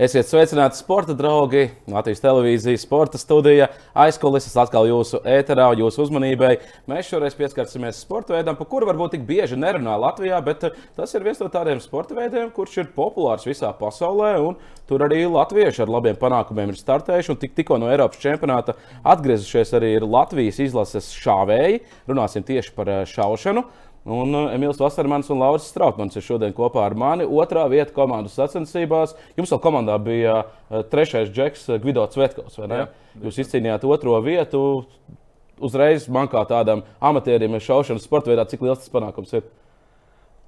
Esiet sveicināti, sporta draugi! Latvijas televīzijas sporta studija aizkulises atkal jūsu ēterā, jūsu uzmanībai. Mēs šoreiz pieskarsimies sporta veidam, par kuru varbūt tik bieži nerunā Latvijā, bet eh, tas ir viens no tādiem sporta veidiem, kurš ir populārs visā pasaulē. Tur arī latvieši ar labiem panākumiem ir startējuši. Tik, tikko no Eiropas čempionāta atgriezušies arī Latvijas izlases šāvēji. Runāsim tieši par eh, šaušanu. Un uh, Emīls Vasarmans un Lauris Strautmans ir šodien kopā ar mani. Otrā vieta komandas sacensībās. Jums vēl komandā bija uh, trešais džeks uh, Gvido Cvetkovs. Jūs izcīnījāt otro vietu. Uzreiz man kā tādam amatierim šaušanas sporta veidā, cik liels tas panākums ir?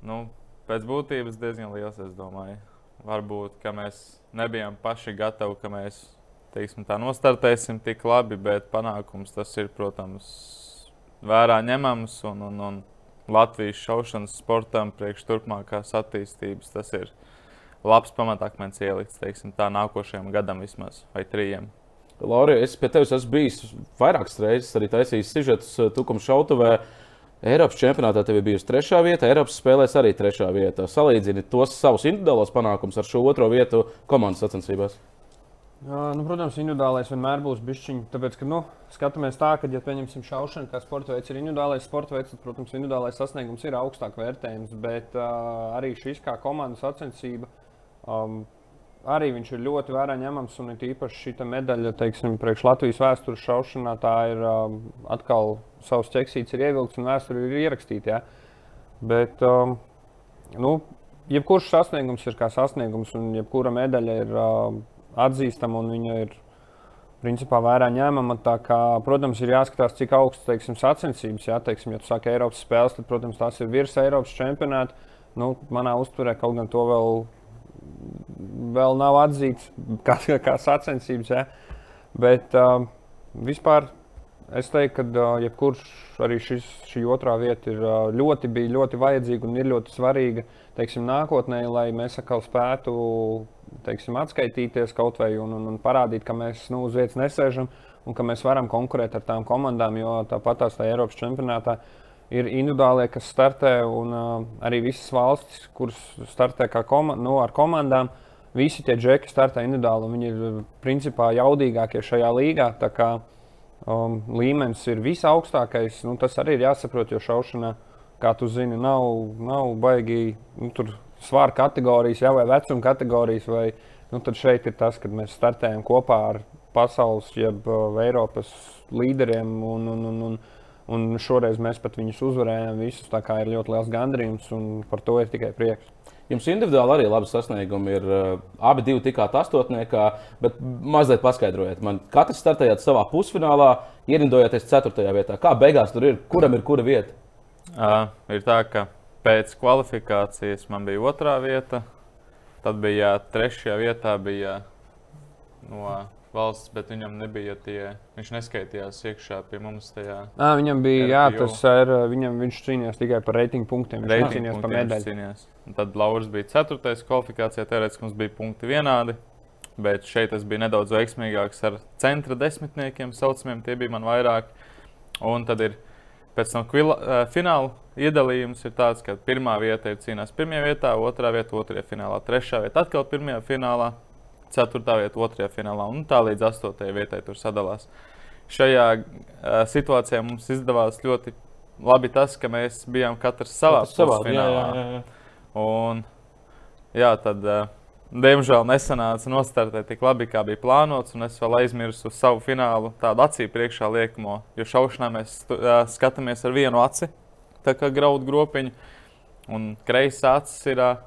Nu, pēc būtības diezgan liels, es domāju. Varbūt, ka mēs nebijām paši gatavi, ka mēs teiksim, tā nostartēsim tik labi, bet panākums tas ir, protams, vērā ņemams. Un, un, un Latvijas šaušanas sportam priekš turpmākās attīstības. Tas ir labs pamatakmens ielikts, teiksim, tā nākošajam gadam vismaz, vai trījiem. Laurija, es pie tevis esmu bijis vairākas reizes, arī taisījis sižetus eh, tukuma šautavē. Eiropas čempionātā tev bija trešā vieta, Eiropas spēlēs arī trešā vieta. Salīdzini tos savus individuālos panākumus ar šo otro vietu komandas sacensībās. Jā, nu, protams, individuālais vienmēr būs bišķiņš. Tāpēc, ka nu, skatāmies tā, ka, ja pieņemsim šaušanu, kā sporta veids ir individuālais sporta veids, tad, protams, individuālais sasniegums ir augstāk vērtējams. Bet uh, arī šis kā komandas sacensība, um, arī viņš ir ļoti vērā ņemams. Un īpaši šī medaļa, teiksim, priekš Latvijas vēstures šaušanā, tā ir um, atkal savs ķeksīts ir ievilkts un vēsture ir ierakstīta. Ja? Bet, um, nu, jebkurš sasniegums ir kā sasniegums, un jebkura medaļa ir. Uh, atzīstama un viņa ir principā vērā ņēmama. Kā, protams, ir jāskatās, cik augsts teiksim, sacensības. Jā, teiksim, ja tu saki Eiropas spēles, tad, protams, tās ir virs Eiropas čempionāta. Nu, manā uzturē kaut gan to vēl, vēl nav atzīts kā, kā sacensības. Jā. Bet uh, vispār es teiktu, ka uh, jebkurš arī šis, šī otrā vieta ir uh, ļoti, ļoti vajadzīga un ir ļoti svarīga teiksim, nākotnē, lai mēs atkal spētu teiksim, atskaitīties kaut vai un, un, un parādīt, ka mēs nu, uz vietas nesēžam un ka mēs varam konkurēt ar tām komandām, jo tāpat tās tā Eiropas čempionātā ir individuālie, kas startē, un uh, arī visas valstis, kuras startē koma nu, ar komandām. Visi tie džeki startē individuāli, un viņi ir principā jaudīgākie šajā līgā. Kā um, līmenis ir visaugstākais, nu, tas arī ir jāsaprot, jo šaušanā, kā tu zini, nav, nav baigi nu, svāra kategorijas, jā, vai vecuma kategorijas. Vai, nu, tad šeit ir tas, kad mēs startējam kopā ar pasaules, jeb uh, Eiropas līderiem. Un, un, un, un, un šoreiz mēs pat viņus uzvarējām visus. Tā kā ir ļoti liels gandrījums un par to ir tikai prieks. Jums individuāli arī labi sasniegumi ir. Uh, abi divi tikāt astotniekā, bet mazliet paskaidrojiet man, katrs startējāt savā pusfinālā, ierindojāties ceturtajā vietā. Kā beigās tur ir? Kuram ir kura vieta? Uh, ir tā, ka Pēc kvalifikācijas man bija otrā vieta. Tad bija trešajā vietā bija no valsts, bet viņam nebija tie. Viņš neskaitījās iekšā pie mums tajā. À, viņam bija, jā, tas ir. Viņam, viņš cīnījās tikai par reitingu punktiem. Viņš reitingu cīnījās par medaļu. Tad Lauris bija ceturtais kvalifikācijā. Teorētiski mums bija punkti vienādi. Bet šeit es biju nedaudz veiksmīgāks ar centra desmitniekiem, saucamiem. Tie bija man vairāk. Un tad ir pēc tam kvila, uh, fināla iedalījums ir tāds, ka pirmā vieta ir cīnās pirmajā vietā, otrā vieta otrajā finālā, trešā vieta atkal pirmajā finālā, ceturtā vieta otrajā finālā un tā līdz astotajai vietai tur sadalās. Šajā uh, situācijā mums izdevās ļoti labi tas, ka mēs bijām katrs savā pusfinālā. Jā, jā, jā. Un, jā, tad, uh, diemžēl nesanāca nostartēt tik labi, kā bija plānots. Es vēl aizmirsu savu finālu, tādu acī priekšā liekamo. Jo šaušanā mēs uh, skatāmies ar vienu aci, tā kā graudu gropiņu. Un kreisā acis ir uh,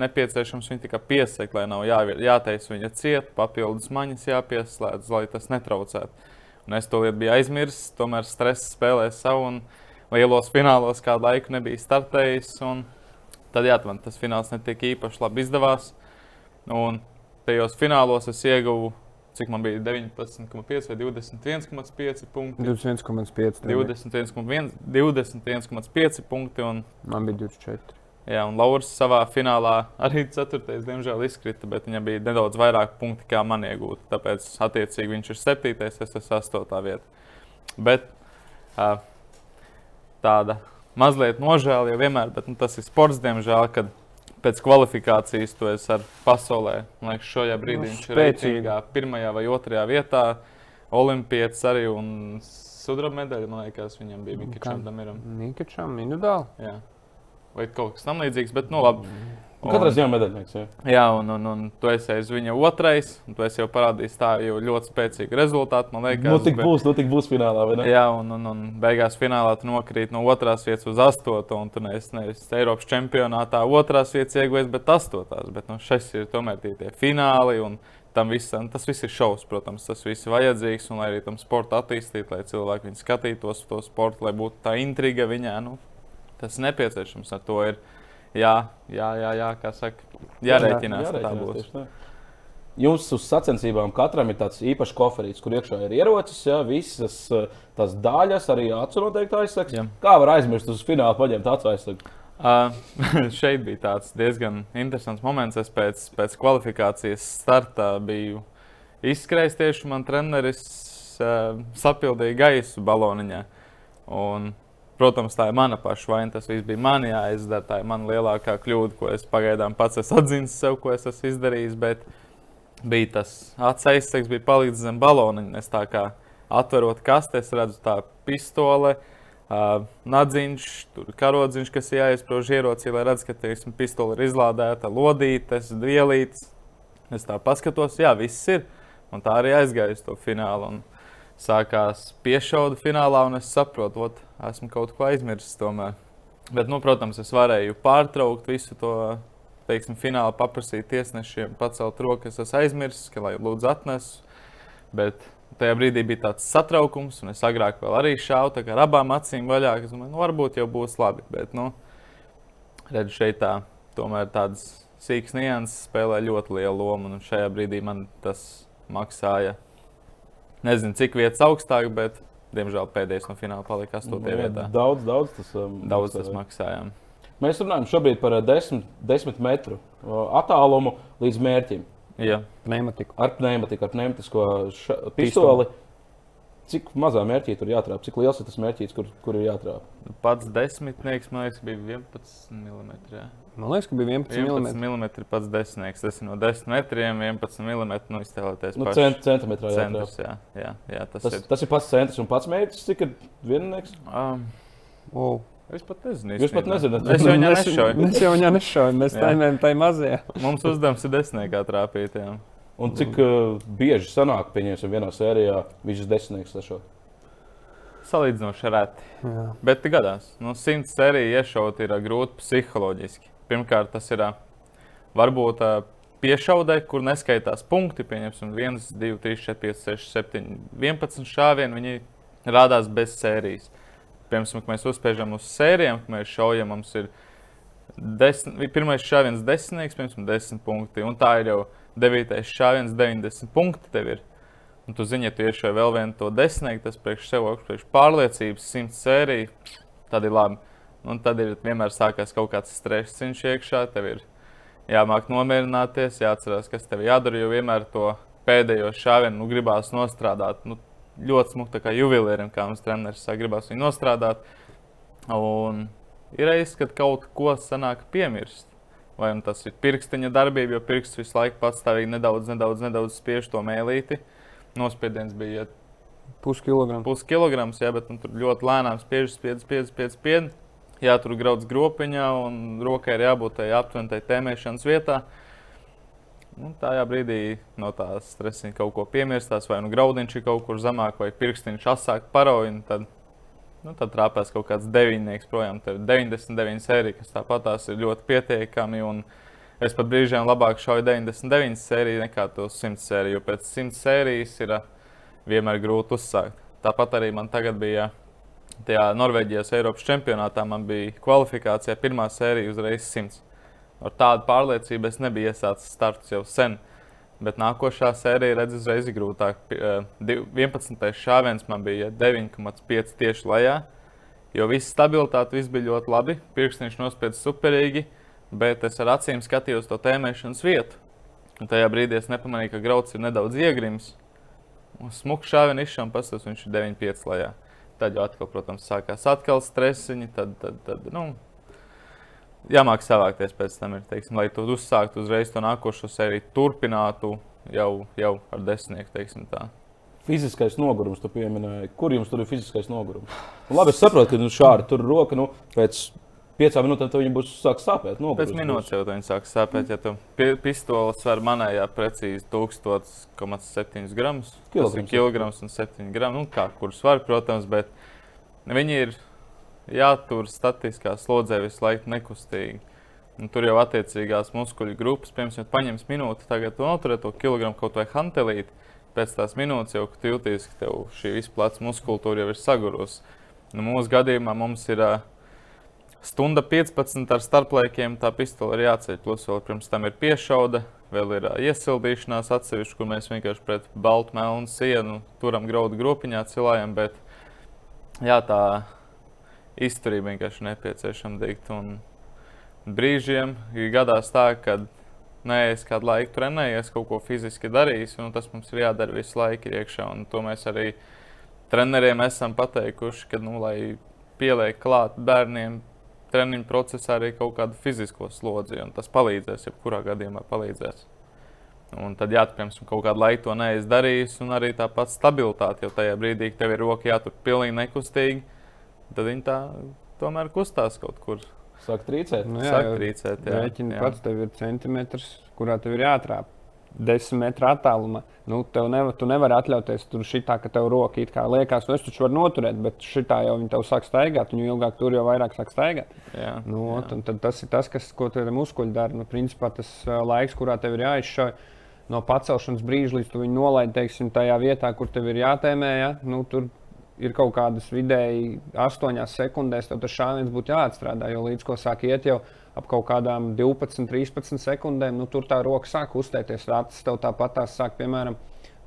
nepieciešams viņu tikai piesakt, lai nav jā, jātaisa viņa cieta, papildus maņas jāpieslēdz, lai tas netraucētu. Un es to lietu biju aizmirsis, tomēr stress spēlēja savu un lielos finālos kādu laiku nebija startējis. Tad jā, man tas fināls netika īpaši labi izdevās. Un tajos finālos es ieguvu, cik man bija 19,5 vai 21,5 punkti. 21,5. 21,5 punkti. Un, man bija 24. Jā, un Lauris savā finālā arī 4. diemžēl izkrita, bet viņam bija nedaudz vairāk punkti, kā man iegūta. Tāpēc, attiecīgi, viņš ir 7. es esmu 8. vietā. Bet tāda mazliet nožēla jau vienmēr, bet nu, tas ir sports, diemžēl, kad pēc kvalifikācijas tu esi ar pasaulē. Man liekas, šajā brīdī Nu, viņš ir reitingā pirmajā vai otrajā vietā. Olimpietis arī un sudraba medaļa, man liekas, viņam bija Mikičam Damiram. Nikačam individuāli. Jā. Vai kaut kas tam līdzīgs, bet nu labi. Katrā ziņā medaļnieks. Jā. Jā, un, un, un tu esi aiz viņa otrais, un tu esi jau parādījis tā jau ļoti spēcīgu rezultātu. Man liekas, Nu, tik bet- būs, nu, tik būs finālā. Jā, un, un, un beigās finālā tu nokrīt no otrās vietas uz astoto, un tu neesi nevis Eiropas čempionātā otrās vietas ieguvējis, bet astotās. Bet nu, šis ir tomēr tie, tie fināli, un tam visam, tas viss ir šovs, protams, tas viss ir vajadzīgs, un lai arī tam sportam attīstītu, lai cilvēki viņu skatītos to sportu, lai būtu tā intriga viņā, nu, tas ir nepieciešams. Ar to ir jā, jā, jā, jā kā saka, jārēķinās, Jārēķinās būs. tieši tā. Jums uz sacensībām katram ir tāds īpašs koferīts, kur iekšā ir ierocis, ja, visas eh, tās daļas, arī aizsaks. Jā. Kā var aizmirst uz fināla paņemt aizsaks? Uh, šeit bija tāds diezgan interesants moments. Es pēc, pēc kvalifikācijas starta biju izskrējis tieši man treneris uh, sapildīja gaisu baloniņā. Un, protams, tā ir mana paša vaina. Tas viss bija man jāizdara. Tā ir mana lielākā kļūda, ko es pagaidām pats esmu atzīmis sev, ko es esmu izdarījis. Bet bija tas atsevišķs, bija palicis zem baloniņa. Es tā kā atverot kasti, es redzu tā pistole. Uh, nadziņš, tur karodziņš, kas ir jāizprauž ierocī, lai redzētu, ka teiksim, pistole ir izlādēta, lodītes, vielītes. Es tā paskatos, jā, viss ir. Un tā arī aizgāja uz to finālu. Un sākās piešauda finālā, un es saprotu, ot, esmu kaut ko aizmirsis tomēr. Bet, nu, protams, es varēju pārtraukt visu to teiksim, finālu, paprasīt tiesnešiem, pacelt rokas, es aizmirsu, ka lai lūdzu atnesu. Bet tajā brīdī bija tāds satraukums, un es agrāk arī šāvu ar abām acīm vaļā. Es domāju, nu, varbūt jau būs labi. Bet, nu, redzu, šeit tā, tomēr tādas sīkas nianses spēlē ļoti lielu lomu. Un šajā brīdī man tas maksāja. Nezinu, cik vietas augstāk, bet, diemžēl, pēdējais no fināla palika 8. Nu, jā, vietā. Daudz, daudz tas, um, Daudz tas maksā. maksājām. Mēs runājam šobrīd par uh, 10, 10 metru uh, attālumu līdz mērķim. Jā. Pneumatiku. Ar pneumatiku, ar pneumatisko ša- pistoli. Cik mazā mērķī tur jātrāp? Cik liels ir tas mērķis, kur, kur ir jātrāp? Pats desmitnieks, man liekas, bija 11 mm. Jā. Man liekas, ka bija 11 11 mm. mm pats desmitnieks. Tas ir no 10 metriem, 11 mm. Nu, iztēloties, Nu, cent, centimetrā centrs. Jā, jā, jā, tas, Tas, ir. tas ir pats centrs un pats mērķis, cik ir viennieks. Um, Wow. es pat nezinu. Jūs pat nezināt. Es jau nešauju. Mēs jau viņā nešaujam, mēs Jā. taimējam tai mazajā. Mums uzdevums ir desmitniekā trāpīt. Jā. Un cik uh, bieži sanāk, pieņemsim, vienā sērijā ir desmitnieks sešot? Salīdzinoši reti. Jā. Bet gadās, no simts sēriju iešaut ir ā, grūti psiholoģiski. Pirmkārt, tas ir ā, varbūt piešaudē, kur neskaitās punkti. Pieņemsim, 1, 2, 3, 4, 5, 6, 7, 11 šāvieni. Viņi rādās bez sērijas. Piemēram, mēs uzspiežam uz sērijām, kad mēs šaujam, mums ir desmit, pirmais šāviens desmitnieks, piemēram, 10 punkti. Un tā ir jau devītais šāviens, 90 punkti tev ir. Un tu zini, ja tu iešai vēl vienu to desmitnieku, tas priekš sev augstu, priekš pārliecības, simts sēriju, tad ir labi. Un tad ir vienmēr sākās kaut kāds stress iekšā, tev ir jāmāk nomierināties, jāatcerās, kas tev jādara, jo vienmēr to pēdējo šāvienu nu, gribās nostrādāt. Nu, ļoti smūgi, kā juvelierim, kā mums treneris saka, gribās viņu nostrādāt. Un ir reizes, kad kaut ko sanāk piemirst. Vai nu tas ir pirkstiņa darbība, jo pirksts visu laiku patstāvīgi nedaudz, nedaudz, nedaudz spiež to mēlīti. Nospiediens bija Puskilogramu. puskilograms, jā, bet nu, tur ļoti lēnām spiež, spiež, spiež, spiež, spiež. Jā, tur grauds gropiņā un rokai ir jābūt tai aptuveni tai tēmēšanas vietā. Un tajā brīdī no tās stresa kaut ko piemirstās, vai nu graudiņš ir kaut kur zemāk, vai pirkstiņš asāk parauj. Tad, nu, tad trāpās kaut kāds deviņnieks projām. Ir 99 sērija, kas tāpat tās ir ļoti pietiekami. Es pat brīžiem labāk šauju 99 sēriju nekā to 100 sēriju, jo pēc 100 sērijas ir ā, vienmēr grūti uzsākt. Tāpat arī man tagad bija tajā Norvēģijas Eiropas čempionātā, man bija kvalifikācijā pirmā sērija uzreiz 100. Ar tādu pārliecību es nebiju iesācis startus jau sen. Bet nākošā sērija redz uzreiz grūtāk. Pi- eh, div- 11. šāviens man bija 9,5 tieši lejā. Jo viss stabilitāte viss bija ļoti labi. Pirkstiņš nospieda superīgi, bet es ar acīm skatījos to tēmēšanas vietu. Un tajā brīdī es nepamanīju, ka grauds ir nedaudz iegrims. Smuku šāvienu izšām pastāv, viņš ir 9,5 lejā. Tad jau atkal, protams, sākās atkal stresiņi. Tad, tad, tad, nu, jāmāk savākties pēc tam, ir, teiksim, lai tu uzsāktu uzreiz to nākošo sēriju, turpinātu jau, jau ar desmitnieku. Fiziskais nogurums, tu pieminēji. Kur jums tur ir fiziskais nogurums? Nu, labi, es saprotu, ka nu, šādi tur roka nu, pēc piecām minūtēm viņa būs sākus sāpēt. Nogurums, Pēc minūtes jau viņa sāk sāpēt. Ja tu pistoles sver manējā precīzi 1000,7 gramus. Tas ir kilograms un 7 gramus. Nu, kā kur svar, protams, bet viņi ir jātur statiskā slodzē visu laiku nekustīgi. Un tur jau attiecīgās muskuļu grupas, piemēram, paņems minūti, tagad tu noturē to kilogramu kaut vai hantelīti. Pēc tās minūtes jau jūties, ka tev šī vispār muskultūra jau ir sagurusi. Nu, mūsu gadījumā mums ir uh, stunda 15 ar starplaikiem, tā pistole ir jāceļ. Plus vēl pirms tam ir piešauda, vēl ir uh, iesildīšanās atsevišķi, kur mēs vienkārši pret baltu melnu sienu turam graudu gropiņā cilājam. Bet jā, tā izturība vienkārši nepieciešama dikt. Un brīžiem gadās tā, ka nē, es kādu laiku trenējies, kaut ko fiziski darījis, un tas mums ir jādara visu laiku iekšā. Un to mēs arī treneriem esam pateikuši, ka, nu, lai pieliek klāt bērniem treniņu procesā arī kaut kādu fizisko slodzi, un tas palīdzēs, jebkurā gadījumā palīdzēs. Un tad, ja piemēram, kaut kādu laiku to neesi darījis, un arī tāpat stabilitāte, jo tajā brīdī, tev ir roka jātur pilnīgi nekustīgi, tad viņi tā tomēr kustās kaut kur. Sāk trīcēt. Nu, jā, Sāk trīcēt. Jā, Rēķini jā. pats tev ir centimetrs, kurā tev ir jātrāp. 10 metru attālumā. Nu, tev nevar, tu nevari atļauties tur šitā, ka tev roka it kā liekas, nu es taču varu noturēt, bet šitā jau viņi tev sāk staigāt, un jo ilgāk tur, jo vairāk sāk staigāt. Jā, nu, jā. Un, tad tas ir tas, kas, ko tev muskuļi dara. Nu, principā tas laiks, kurā tev ir jāizšauj no pacelšanas brīža līdz tu viņu nolaidi, teiksim, tajā vietā, kur tev ir jātēmē, ja? nu, tur ir kaut kādas vidēji 8 sekundēs, tad tas šāviens būtu jāatstrādā. Jo līdz ko sāk iet jau ap kaut kādām 12, 13 sekundēm, nu, tur tā roka sāk uztēties. Acis tev tāpat tās sāk, piemēram,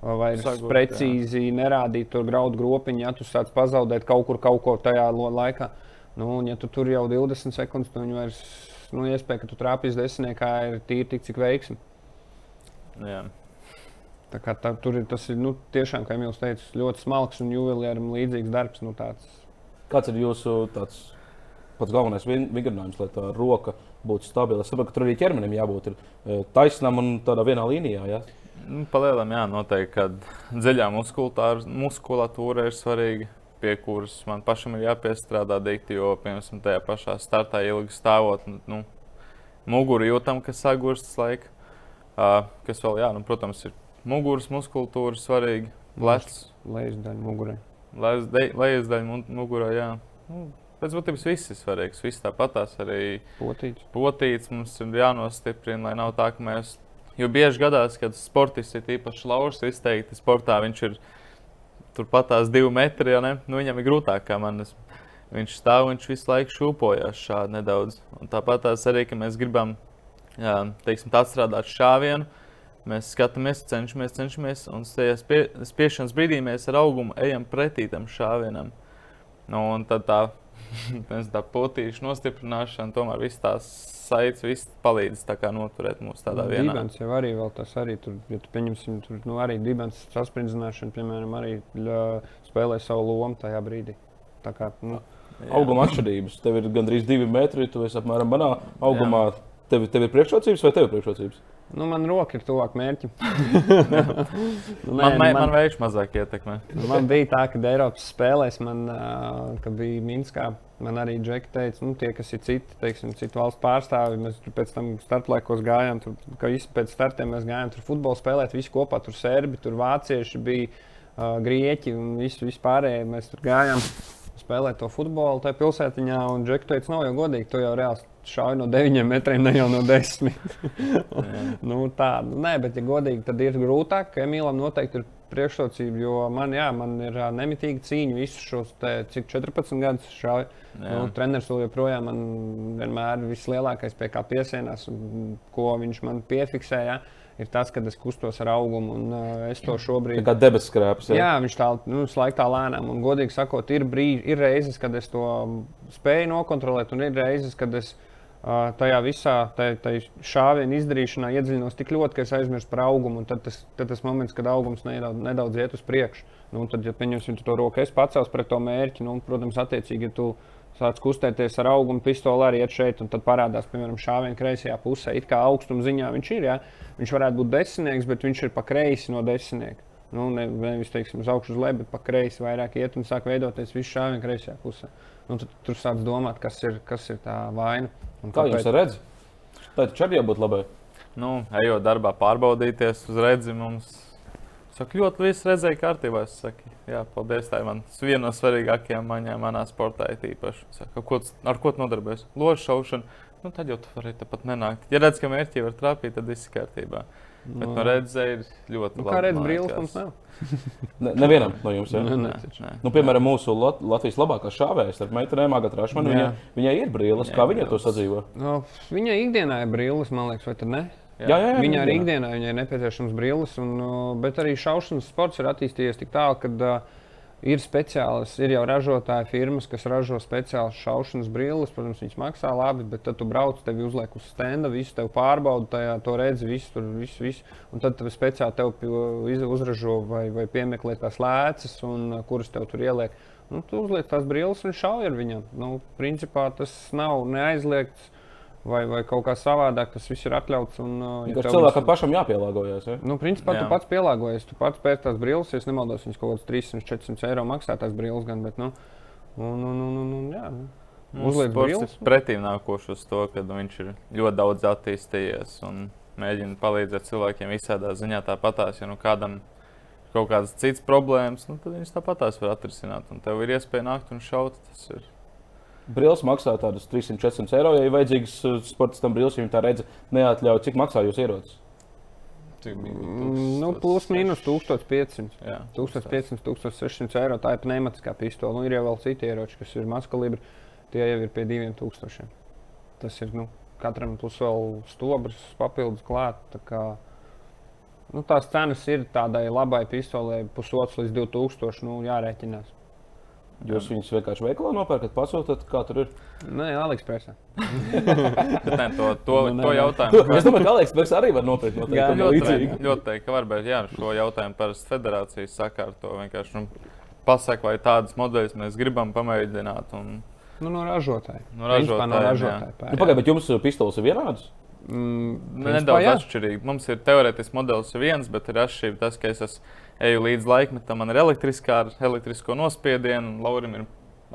vairs Sagot, precīzi jā. nerādīt tur graudu gropiņu, ja tu sāc pazaudēt kaut kur kaut ko tajā laikā. Nu, un, ja tu tur jau 20 sekundes, tad viņi vairs, nu, iespēja, ka tu trāpīsi desmitniekā, ir tīri tik, cik veiksmi. Jā. Tā kā tā, tur ir tas ir, nu, tiešām, kā jau teicu, ļoti smalks un juvelieram līdzīgs darbs. Nu, tāds. Kāds ir jūsu tāds, pats galvenais vingrinājums, lai tā roka būtu stabila? Es saprotu, ka tur arī ķermenim jābūt ir, e, taisnam un tādā vienā līnijā. Ja? Nu, Palielam, jā, noteikti, ka dziļā muskulatūra ir svarīga. Pie kuras man pašam ir jāpiestrādā dikti, jo, piemēram, tajā pašā startā ilgi stāvot, nu, muguru jūtam, ka sagurstas laika. Uh, kas vēl, jā, nu, protams, ir muguras muskultūra svarīga. Plecs. Lejas daļa mugurā. Lejas daļa mugurā, jā. Nu, pēc būtības viss ir svarīgs. Viss tāpatās arī potīts. potīts mums ir jānostiprina, lai nav tā, ka mēs. Jo bieži gadās, kad sportists ir īpaši laužs, izteikti sportā viņš ir turpat tās divi metri, ja ne? Nu, viņam ir grūtāk kā man. Viņš stāv, viņš visu laiku šūpojas šādi nedaudz. Un tāpat arī, ka mēs gribam, jā, teiksim, atstrādāt šāvienu Mēs skatāmies, cenšamies, cenšamies, un spie, spiešanas brīdī mēs ar augumu ejam pretī tam šāvienam. Nu, un tad tā, tā potīša nostiprināšana, tomēr viss tās saites, viss palīdz noturēt mūs tādā vienā. Dibens jau arī vēl tas arī tur, ja tu pieņemsim, tur nu, arī dibens sasprindzināšana, piemēram, arī ļa, spēlē savu lomu tajā brīdī. Tā kā, nu, Jā. Auguma atšķirības. Tev ir gandrīz divi metri, tu esi apmēram manā augumā. Tev, tev ir priekšrocības vai tev ir priekšrocības? Nu, man roka ir tuvāk mērķim. nu, nē, man man, man veids mazāk ietekmē. Man bija tā, ka Eiropas spēlēs, man, uh, kad bija Minskā, man arī Džeki teica, nu, tie, kas ir citi, teiksim, citu valstu pārstāvi, mēs tur pēc tam starplaikos gājām, tur, ka visi pēc startiem mēs gājām tur futbolu spēlēt, visi kopā, tur serbi, tur vācieši bija, uh, grieķi un visi, visi pārējie mēs tur gājām spēlēt to futbolu tajā pilsētiņā, un Džeki teica, nav jau godīgi, tu jau reāli šauj no 9 metriem, ne jau no 10. nu, tā, nu, nē, bet, ja godīgi, tad ir grūtāk. Emīlam noteikti ir priekšrocība, jo man, jā, man ir nemitīga cīņa visus šos, te, cik 14 gadus šauju. Nu, treneris joprojām man vienmēr vislielākais, pie kā piesienās, un ko viņš man piefiksēja. Ir tas, kad es kustos ar augumu, un uh, es to šobrīd. Tā kā debesu skrāpes. Jā. jā, viņš tā nu, laikā lēnām, un godīgi sakot, ir, brīži, ir reizes, kad es to spēju nokontrolēt, un ir reizes, kad es tajā visā šāvienu izdarīšanā iedziļinos tik ļoti, ka es aizmirsu par augumu. Tad tas, tad tas moments, kad augums nedaudz, nedaudz iet uz priekšu, nu, tad, ja pieņemsim to roku, es pacels pret to mērķi, nu, protams, attiecīgi, ja tu sāc kustēties ar augumu pistoli, arī iet šeit, un tad parādās, piemēram, šāvienā kreisajā pusē. It kā augstuma ziņā viņš ir, ja? viņš varētu būt desmitnieks, bet viņš ir pa kreisi no desmitnieka. Nu, ne, nevis teiksim, uz augšu, uz leju, bet pa kreisi vairāk iet un sāk veidoties viss šāvienā kreisajā pusē. Nu, tad tur sāc domāt, kas ir, kas ir tā vaina. Un Kā jums redz? Tā taču arī jābūt labai. Nu, ejot darbā, pārbaudīties uz redzi. Mums saka, ļoti viss redzēja kārtībā. Es saku, jā, paldies. Tā ir man viena no svarīgākajām maņām manā sportā. it Īpaši. Saka, ko, tu- ar ko tu nodarbojies? Ložu šaušana. Nu, tad jau tu vari tāpat nenākt. Ja redz, ka mērķi var trāpīt, tad viss ir kārtībā. Bet no redzēja ir ļoti Nu, labi. kā redzat, brīvs mums nav. Ne, nevienam no jums. Ja? Nu, Nē, nē. Nu, piemēram, mūsu Lat Latvijas labākā šāvēja starp meitenēm, Agatē Rašmanu. Viņai, Jā. viņai ir brīvs. Jā, Kā viņa to sadzīvo? Nu, viņai ikdienā ir brīvs, man liekas, vai tad ne? Jā, jā, jā, Viņai arī ikdienā. viņai ir nepieciešams brīvs, un, bet arī šaušanas sports ir attīstījies tik tālu, ka uh, ir speciālas, ir jau ražotāji firmas, kas ražo speciālas šaušanas brilles. Protams, viņas maksā labi, bet tad tu brauc, tevi uzliek uz stenda, visu tev pārbauda, tajā to redzi, visu tur, visu, visu. Un tad tev speciāli tev uzražo vai, vai piemeklē tās lēcas, un uh, kuras tev tur ieliek. Nu, tu uzliek tās brilles un šauj ar viņiem. Nu, principā tas nav neaizliegts. Vai, vai kaut kā savādāk, tas viss ir atļauts. Un, uh, Vienkārši tev cilvēkam viss- pašam jāpielāgojas. Ja? Nu, principā Jā. Tu pats pielāgojies. Tu pats pēc tās brilles, ja es nemaldos, viņas kaut kādas 300, 400 eiro maksā tās brilles. Gan, bet, nu, un, un, un, un, un, jā, nu. Mūsu Uzliek ir pretīm nākošs uz to, ka viņš ir ļoti daudz attīstījies un mēģina palīdzēt cilvēkiem visādā ziņā. Tāpatās, ja nu kādam ir kaut kādas citas problēmas, nu, tad viņš tāpatās var atrisināt. Un tev ir iespēja nākt un šaut. Tas ir Brīlis maksā tādus 300-400 eiro. Ja ir vajadzīgs uh, sportistam brīlis, ja viņi tā redz, neatļauj, cik maksā jūs ierodas. Mm, Nu, plus mīnus 1500. Jā, 1500, 1600 eiro. Tā ir pneumatiskā pistole. Nu, ir jau vēl citi ieroči, kas ir mazkalibri. Tie jau ir pie 2000. Tas ir nu, katram plus vēl stobrs papildus klāt. tā Kā, nu, tās cenas ir tādai labai pistolei, pusotrs līdz 2000. Nu, jārēķinās. Jūs viņus vienkārši veikalā nopērkat, pasūtat, kā tur ir. Nē. Bet ne, to, to, Nu, nē, to nē. jautājumu. Es domāju, ka Aleks arī var nopirkt no Jā, tā Ļoti līdzīgi. ļoti teikt, ka var, bet jā, šo jautājumu parasti federācijas sakārto. Vienkārši nu, pasaka, vai tādas modeļus mēs gribam pamēģināt. Un, Nu, no ražotāja. No Principā no ražotāja. Nu. Pagaidiet, bet jums pistoles ir vienādas? Mm, Nu, Nedaudz atšķirīgi. Mums ir teorētiski modelis ir viens, bet ir atšķirība tas, ka es esmu eju līdz laikmetam, man ir elektriskā ar elektrisko nospiedienu, un Laurim ir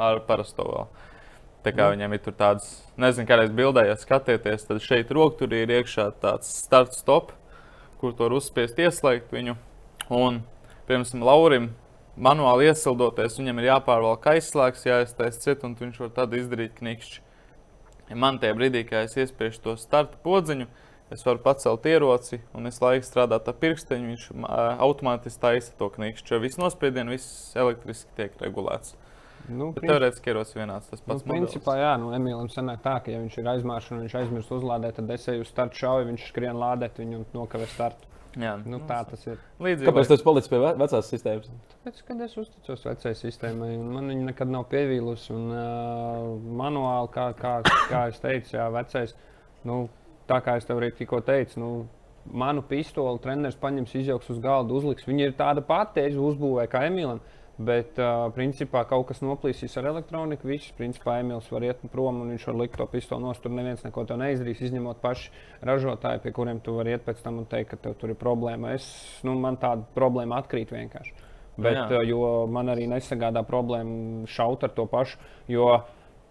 ar parasto vēl. Tā kā Nu. viņiem ir tāds, nezinu, kādreiz bildē, ja skatieties, tad šeit rokturī ir iekšā tāds start stop, kur to var uzspiest, ieslēgt viņu. Un, piemēram, Laurim manuāli iesildoties, viņam ir jāpārvalk aizslēgs, jāiztaisa ciet, un viņš var tad izdarīt knikšķi. Ja man tajā brīdī, kad es iespiežu to starta podziņu, es varu pacelt ieroci un es laiku strādāt ar pirksteņu. Viņš automātiski taisa to knikšķi. Jo viss nospiediens, viss elektriski tiek regulēts. Nu, Bet principā- teorētiski ierocis vienāds. Tas Nu, pats principā, jā, nu, Emīlim sanāk tā, ka, ja viņš ir aizmāršs un viņš aizmirst uzlādēt, tad es eju uz startu šauju, viņš skrien lādēt viņu un nokavē startu. Jā, Nu, tā tas ir. Līdzīgi. Kāpēc tas palicis pie ve- vecās sistēmas? Tāpēc, kad es uzticos vecajai sistēmai, un man viņa nekad nav pievīlusi. Un, uh, manuāli, kā, kā, kā es teicu, jā, vecais, nu, tā kā es tev arī tikko teicu, nu, manu pistoli treneris paņems, izjauks uz galda, uzliks. Viņa ir tāda pati, es uzbūvēju kā Emīlam. Bet, uh, principā, kaut kas noplīsīs ar elektroniku. Viss, principā, Emīls var iet prom un viņš var likt to pistoli nost. Tur neviens neko tev neizdarīs, izņemot paši ražotāji, pie kuriem tu vari iet pēc tam un teikt, ka tev tur ir problēma. Es, nu, man tāda problēma atkrīt vienkārši. Bet, Jā. uh, jo man arī nesagādā problēmu šaut ar to pašu, jo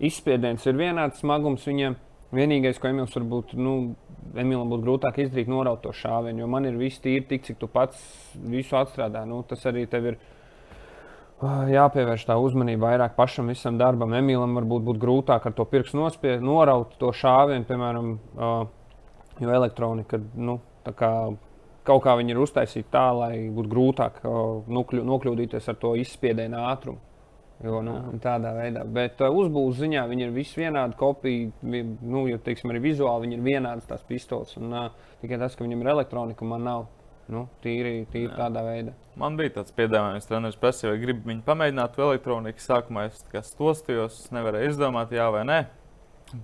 izspiediens ir vienāds smagums viņiem. Vienīgais, ko Emīls varbūt, nu, Emīlam būtu grūtāk izdarīt, noraut to šāvienu, jo man ir viss tīri, tik cik tu pats visu atstrādā. Nu, tas arī tev ir Ah, jāpievērš tā uzmanība vairāk pašam visam darbam. Emīlam varbūt būtu grūtāk ar to pirkstu nospiest, noraut to šāvienu, piemēram, uh, jo elektronika nu, tā kā, kaut kā viņi ir uztaisīti tā, lai būtu grūtāk nokļu, nokļūdīties ar to izspiedienu ātrumu. Jo, nu, tādā veidā. Bet uh, uzbūves ziņā viņi ir visi vienādi kopija. Nu, ja, teiksim, arī vizuāli viņi ir vienādas tās pistoles. Un, uh, tikai tas, ka viņam ir elektronika, man nav. Nu, tīri, tīri tādā veidā. Man bija tāds piedāvājums, treneris prasīja, vai gribi viņu pamēģināt elektroniku. Sākumā es stostījos, nevarēju izdomāt, jā vai nē.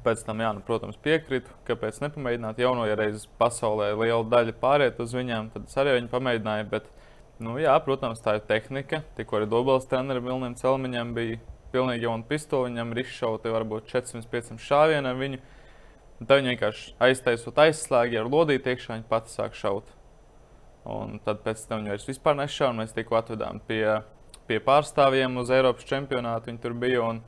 Pēc tam, jā, nu, protams, piekrītu, kāpēc nepamēģināt jauno, ja reizes pasaulē liela daļa pāriet uz viņiem, tad es arī viņu pamēģināju. Bet, nu, jā, protams, tā ir tehnika. Tikko arī Dobels trenerim Vilniem Celmiņam bija pilnīgi jaunu pistoli, viņam ir izšauta varbūt 400-500 šāvienu ar viņu. Tad viņi vienkārši aiztaisot aizslēgi ar lodīti iekšā, viņi pati sāk šaut. Un tad pēc tam viņi vairs vispār nešāva, mēs tikko atvedām pie, pie pārstāvjiem uz Eiropas čempionātu. Viņi tur bija, un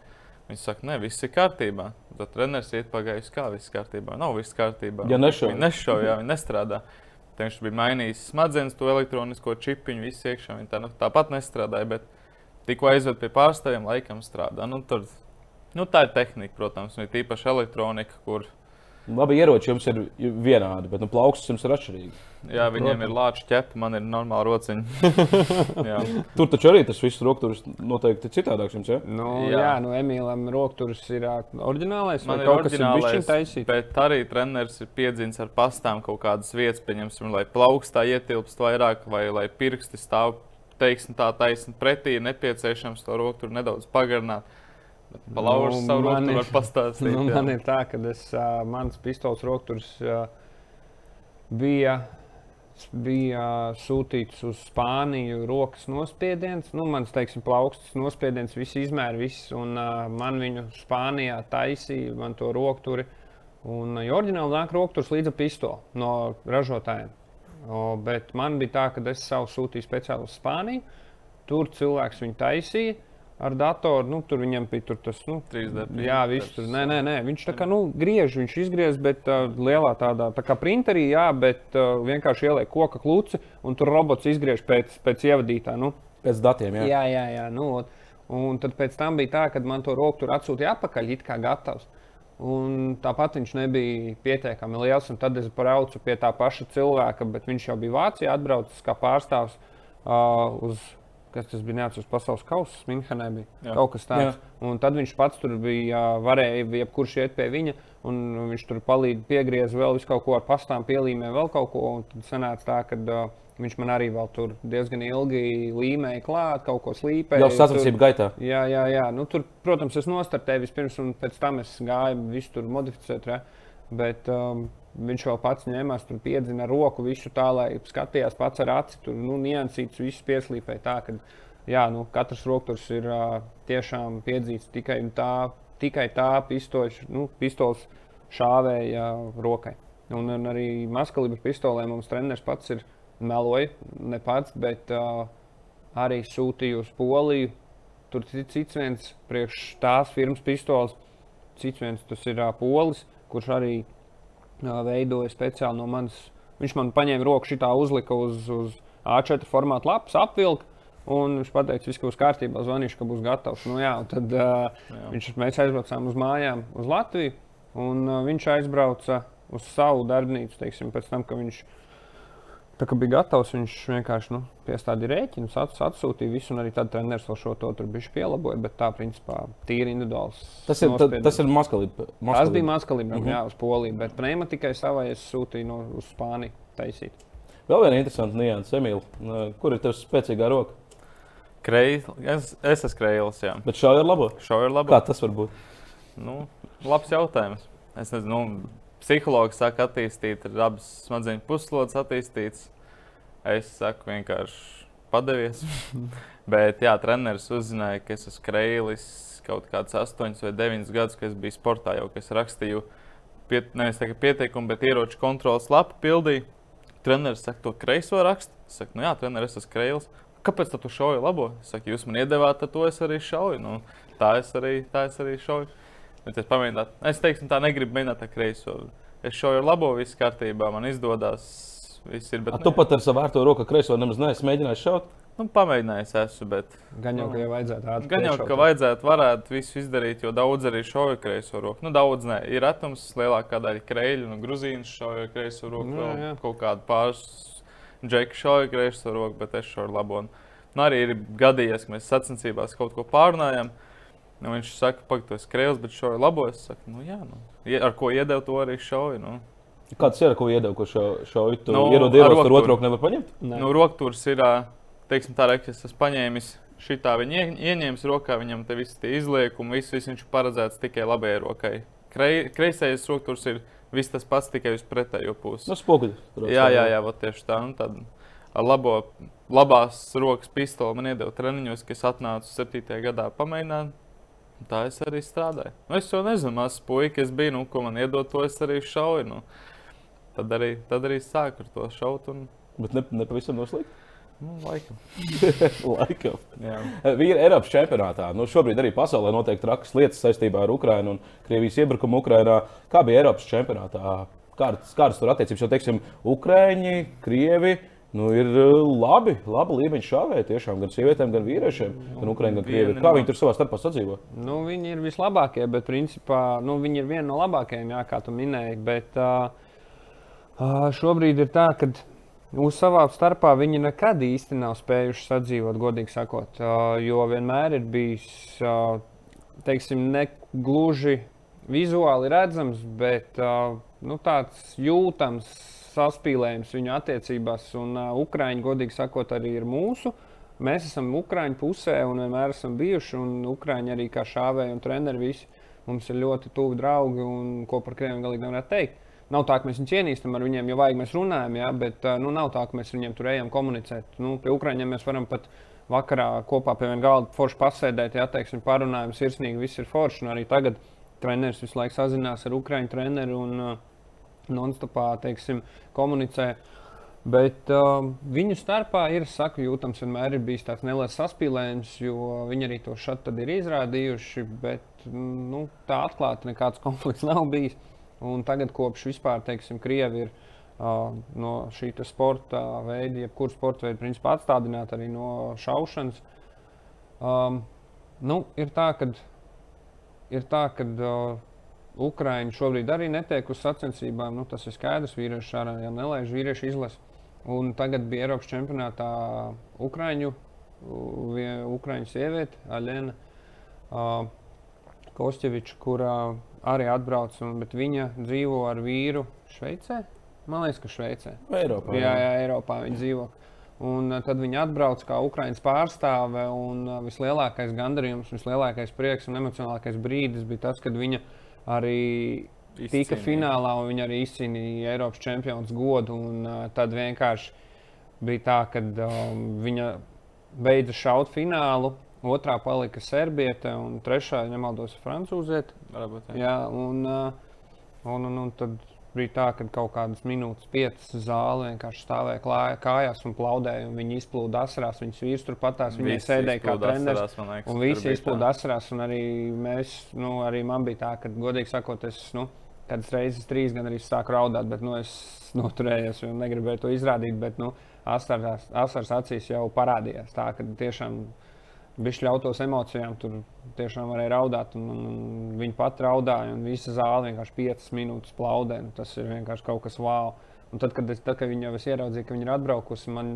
viņi saka, ne, viss ir kārtībā. Tad treneris iet pagājis, kā viss kārtībā. Nav viss kārtībā. Ja nešauj. Viņi nešauj, jā, viņi nestrādā. Viņš bija mainījis smadzenes, to elektronisko čipiņu, visu iekšā. Viņi tā, nu, tāpat nestrādāja, bet tikko aizved pie pārstāvjiem, laikam strādā. Nu, tur, nu, tā ir tehnika, protams, un ir tīpaši elektronika, kur Labi, ieroči jums ir vienādi, bet nu, plaukstas jums ir atšķirīgi. jā, viņiem Protams. ir lāča ķepa, man ir normāla rociņa. Jā. Tur taču arī tas viss rokturis noteikti ir citādāks jums. Ja? Nu, Jā. jā, nu, Emīlam Rokturs ir oriģinālais. Man ir kaut kas oriģinālais, taisīts. bet arī treneris ir piedzīvis ar pastām kaut kādas vietas, pieņemsim, lai plaukstā ietilpst vairāk, vai lai pirksti stāv teiksim, tā taisni pretī, ir nepieciešams to roku tur nedaudz pagarināt. Bet Pa laužu Nu, savu roku var pastāstīt. Nu, jā. man ir tā, ka es, uh, mans pistols rokturs uh, bija, bija sūtīts uz Spāniju rokas nospiediens. Nu, mans, teiksim, plaukstas nospiediens, visi izmēri, viss. Un uh, man viņu Spānijā taisīja, man to rokturi. Un, ja oriģināli nāk rokturs līdz ar pistoli no ražotājiem. O, bet man bija tā, ka es savu sūtīju speciāli uz Spāniju. Tur cilvēks viņu taisīja ar datoru. Nu, tur viņam bija tur tas, nu, 3D Jā, viss tur. Nē, nē, nē. Viņš tā kā nu, griež, viņš izgriež, bet uh, lielā tādā tā kā printerī, jā, bet uh, vienkārši ieliek koka kluci un tur robots izgriež pēc, pēc ievadītā. Nu, Pēc datiem. Jā. jā, jā, jā. Nu, ot. un tad pēc tam bija tā, ka man to roku tur atsūtīja atpakaļ, it kā gatavs. Un tāpat viņš nebija pietiekami liels. Tad es braucu pie tā paša cilvēka, bet viņš jau bija Vācijā atbraucis kā pārstāvs uh, uz, kas tas bija, neatceros, pasaules kausa, Minhenē bija Jā. kaut kas tāds. Un tad viņš pats tur bija, varēja jebkurš iet pie viņa, un viņš tur palīdz piegriez vēl kaut ko ar pastām, pielīmē vēl kaut ko. un Tad sanāca tā, ka uh, viņš man arī vēl tur diezgan ilgi līmēja klāt, kaut ko slīpēja. Jau sacensību gaitā. Jā, jā, jā. Nu, tur, protams, es nostartēju vispirms, un pēc tam es gāju visu tur modificēt. Ja? Bet um, viņš vēl pats ņēmās, tur piedzina roku visu tā, lai skatījās pats ar aci, tur nu, niansīts, visu pieslīpēja tā, ka jā, nu, katrs rokturs ir uh, tiešām piedzīts tikai tā, tikai tā pistoļš, nu, pistols šāvēja rokai. Un, un arī maskalibra pistolē mums treneris pats ir meloja, ne pats, bet uh, arī sūtīja uz Poliju. Tur ir cits viens priekš tās firmas pistoles, cits viens tas ir uh, polis, kurš arī uh, veidoja speciāli no manis. Viņš man paņēma roku šitā, uzlika uz, uz A4 formāta lapas, apvilka. Un viņš teica, ka viss būs kārtībā, zvanīšu, ka būs gatavs. Nu, jā, tad uh, Jā. viņš, mēs aizbraucām uz mājām, uz Latviju. Un uh, viņš aizbrauca uz savu darbnīcu, teiksim, pēc tam, ka viņš tā, ka bija gatavs. Viņš vienkārši nu, piestādīja rēķinu, ats, atsūtīja visu, un arī tad treneris vēl šo to tur bija pielaboja. Bet tā, principā, tīri individuāls. Tas ir, ta, nospiediens. tas ir maskalība. Tas bija maskalibram, Mhm. jā, uz Poliju, bet pneimatikai savai es sūtīju no, uz Spāniju taisīt. Vēl viena interesanta nianses, Emīl. Kur ir tavs spēcīgā roka? Kreis, es, es esmu krējls, jā. Bet šādi ir labo. Šo ir labi. Kā tas var būt? Nu, labs jautājums. Es nezinu, nu, psihologs saka, attīstīt, ir abas smadzeņu puslodes attīstītas. Es saku, vienkārši padevies. Bet, jā, treneris uzzināja, ka es esmu krējlis kaut kādus 8 vai 9 gadus, kad biju sportā, jau kad rakstīju piet, nevis pieteikumu, bet ieroču kontrolas lapu pildīju. Treneris saka, to kreiso rakstu. Es saku, nu jā, treneris, es esmu krējlis. Kāpēc tu šauji labo? Es saku, jūs man iedevāt, tad to es arī šauju. Nu, tā, es arī, tā es arī šauju. Bet es pamēģināju, es teiktu, tā negribu mēģināt ar kreiso. Es šauju ar labo, viss kārtībā, man izdodas. Viss ir, bet, A, tu pat ar savu vērto roku kreiso nemaz neesi mēģinājis šaut. nu, pamēģinājis esmu, bet Gan jau, ka jau vajadzētu ātri Gan jau, ka vajadzētu, varētu visu izdarīt, jo daudz arī šauja kreiso roku. Nu, daudz ne. Ir retums, lielākā daļa kreļu, nu, gruzīnu šauja kreiso roku, Nu, jā, jā. kaut kādu pāris džeku šauja kreiso roku, bet es šauju labo. Un, nu, arī ir gadījies, ka mēs sacensībās kaut ko pārunājam. Nu, viņš saka, ka tas ir krēls, bet šauju labo. Es saku, nu, jā, nu, ar ko iedevu, to arī šauju. Nu. Kāds ir, ko iedevu, ko šauju? Tu Nu, ierod ar ieroci, tur otru roku nevar paņemt. Nē. Nu, Roktūrs ir, teiksim, tā, ka es esmu paņēmis šitā, viņa ie- ieņēmis rokā, viņam te viss tie izliekumi, viss, viss viņš ir paredzēts tikai labajai rokai. Krei, kreisais roktūrs ir viss tas pats, tikai uz pretējo pusi. Nu, spoguļi. jā, jā, jā, tieši tā. Un tad ar labo, labās rokas pistoli man iedeva treniņos, kas atnāca 7. gadā pamēģināt. Tā es arī strādāju. Nu, es jau nezinu, mazs puika, es biju, nu, ko man iedod, to es arī šauju. Nu. Tad arī, tad arī sāku ar to šaut. Un... Bet ne, ne pavisam noslēgt. Nu, laikam. laikam. Jā. Vīri Eiropas čempionātā. Nu, šobrīd arī pasaulē notiek trakas lietas saistībā ar Ukrajinu un Krievijas iebrukumu Ukrajinā. Kā bija Eiropas čempionātā? Kādas, tur attiecības? Jo, teiksim, Ukrāņi, Krievi. Nu, ir uh, labi, labi līmeņi šāvēji tiešām gan sievietēm, gan vīriešiem, gan ukrāņiem, gan krieviem. Kā viņi tur savā starpā sadzīvo? Nu, viņi ir vislabākie, bet principā nu, viņi ir viena no labākajiem, jā, kā tu minēji. Bet uh, šobrīd ir tā, ka uz savā starpā viņi nekad īsti nav spējuši sadzīvot, godīgi sakot. Uh, jo vienmēr ir bijis, uh, teiksim, ne gluži vizuāli redzams, bet uh, nu, tāds jūtams saspīlējums viņu attiecībās, un uh, Ukrāņi, godīgi sakot, arī ir mūsu. Mēs esam Ukrāņu pusē un vienmēr esam bijuši, un Ukrāņi arī kā šāvēji un treneri visi mums ir ļoti tuvi draugi, un ko par krieviem galīgi nevarētu teikt. Nav tā, ka mēs viņus ienīstam ar viņiem, jo vajag mēs runājam, jā, bet nu, nav tā, ka mēs viņiem tur ejam komunicēt. Nu, pie Ukrāņiem mēs varam pat vakarā kopā pie viena galda forši pasēdēt, ja teiksim, parunājam, sirsnīgi viss ir forši. Un arī tagad treneris visu laiku sazinās ar Ukrāņu treneru. Un, uh, non-stopā teiksim, komunicē. Bet uh, viņu starpā ir saku, jūtams, vienmēr ir bijis tāds neliels saspīlējums, jo viņi arī to šādi ir izrādījuši. Bet nu, tā atklāti nekāds konflikts nav bijis. Un tagad, kopš vispār, teiksim, Krievi ir uh, no šī sporta veida, jebkuru sporta veidu, principā atstādināti arī no šaušanas. Um, nu, ir tā, ka ir tā, ka uh, Ukraiņi šobrīd arī netiek uz sacensībām. Nu, tas ir skaidrs, vīrieši ārā jau nelaiž vīriešu izlasi. Un tagad bija Eiropas čempionātā Ukrāņu, Ukrāņu sieviete, Aļena uh, Kostjeviča, kurā arī atbrauc, un, bet viņa dzīvo ar vīru Šveicē. Man liekas, ka Šveicē. Eiropā. Jā, jā, Eiropā viņa dzīvo. Un tad viņa atbrauc kā Ukraiņas pārstāve. Vislielākais gandarījums, vislielākais prieks un emocionālākais brīdis bija tas, kad viņa viņa arī Izcīnīja. tika finālā, un viņi arī izcīnīja Eiropas čempionu godu. Un, uh, tad vienkārši bija tā, ka um, viņa beidza šaut finālu. Otrā palika Serbiete, un trešā, ja nemaldos, Francūziete. Jā, un, uh, un, un, un tad bija tā, ka kaut kādas minūtes, piecas zāle vienkārši stāvēja klāja, kājās un plaudēja. Un viņi izplūda asarās, viņas vīrs tur patās, viņi sēdēja kā treneris. Un visi izplūda asarās, un arī mēs, nu, arī man bija tā, ka, godīgi sakot, es, nu, kādas reizes trīs gan arī sāku raudāt, bet, nu, es noturējos un negribēju to izrādīt, bet, nu, asars, acīs jau parādījās tā, ka tiešām Viņš ļautos emocijām, tur tiešām varēja raudāt. Un, un, un viņi pat raudāja, un visa zāle vienkārši 5 minūtes plaudē. Tas ir vienkārši kaut kas wow. Un tad, kad, es, tad, kad viņi jau ieraudzīja, ka viņi ir atbraukusi, man,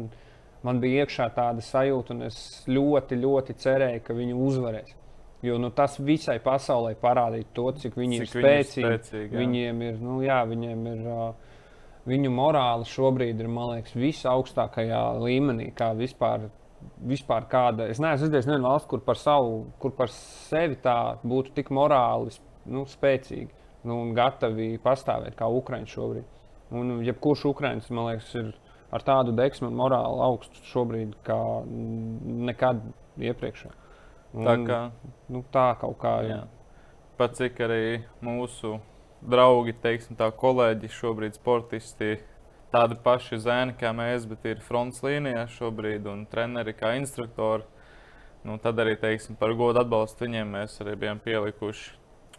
man bija iekšā tāda sajūta, un es ļoti, ļoti cerēju, ka viņi uzvarēs. Jo nu, tas visai pasaulē parādīja to, cik viņi cik ir spēcīgi. Viņi ir spēcīgi jā. viņiem ir, nu, jā, viņiem ir uh, viņu morāli šobrīd ir, man liekas, visaugstākajā līmenī, kā vispār vispār kāda. Es neesmu redzējis nevienu valsti, kur par savu, kur par sevi tā būtu tik morāli nu, spēcīgi nu, un gatavi pastāvēt kā Ukrāņi šobrīd. Un jebkurš Ukrāņš, man liekas, ir ar tādu deksmu un morāli augstu šobrīd kā nekad iepriekš. Tā kā nu, tā kaut kā. Jā. Pat cik arī mūsu draugi, teiksim, tā kolēģi šobrīd sportisti tādi paši zēni kā mēs, bet ir fronts līnijā šobrīd un treneri kā instruktori. Nu, tad arī teiksim, par godu atbalstu viņiem mēs arī bijām pielikuši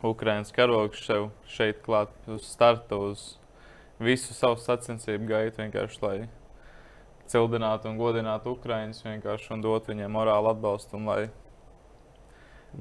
Ukraiņas karogu sev šeit klāt uz starta, uz visu savu sacensību gaitu, vienkārši lai cildinātu un godinātu Ukraiņus vienkārši un dot viņiem morālu atbalstu un lai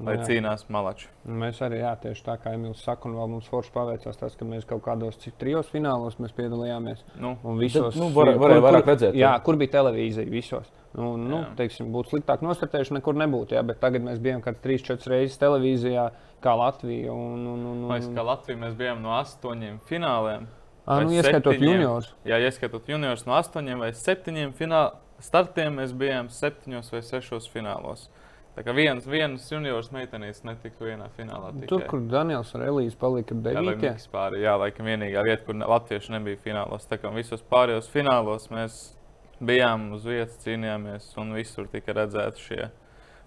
lai jā. cīnās malači. Mēs arī, jā, tieši tā kā Emīls saka, un vēl mums forši paveicās tas, ka mēs kaut kādos trijos finālos piedalījāmies. Nu, un visos, nu, var, varēja vairāk redzēt. Jā, kur bija televīzija visos. Nu, nu, teiksim, būtu sliktāk nostartējuši, nekur nebūtu. Jā, bet tagad mēs bijām kaut kādas 3-4 reizes televīzijā, kā Latvija. Un, un, un, un... Mēs, kā Latvija mēs bijām no astoņiem fināliem. À, nu, ieskaitot juniors. Jā, ieskaitot juniors no astoņiem vai septiņiem fināliem startiem, mēs bijām septiņos vai sešos finālos. Tā kā viens, viens juniors meitenis netika vienā finālā. Tikai. Tur, kur Daniels un Elīze palika 9. Jā, pāri, jā, laikam vienīgā vieta, kur latvieši nebija finālos. Tā kā visos pārējos finālos mēs bijām uz vietas, cīnījāmies un visur tika redzēti šie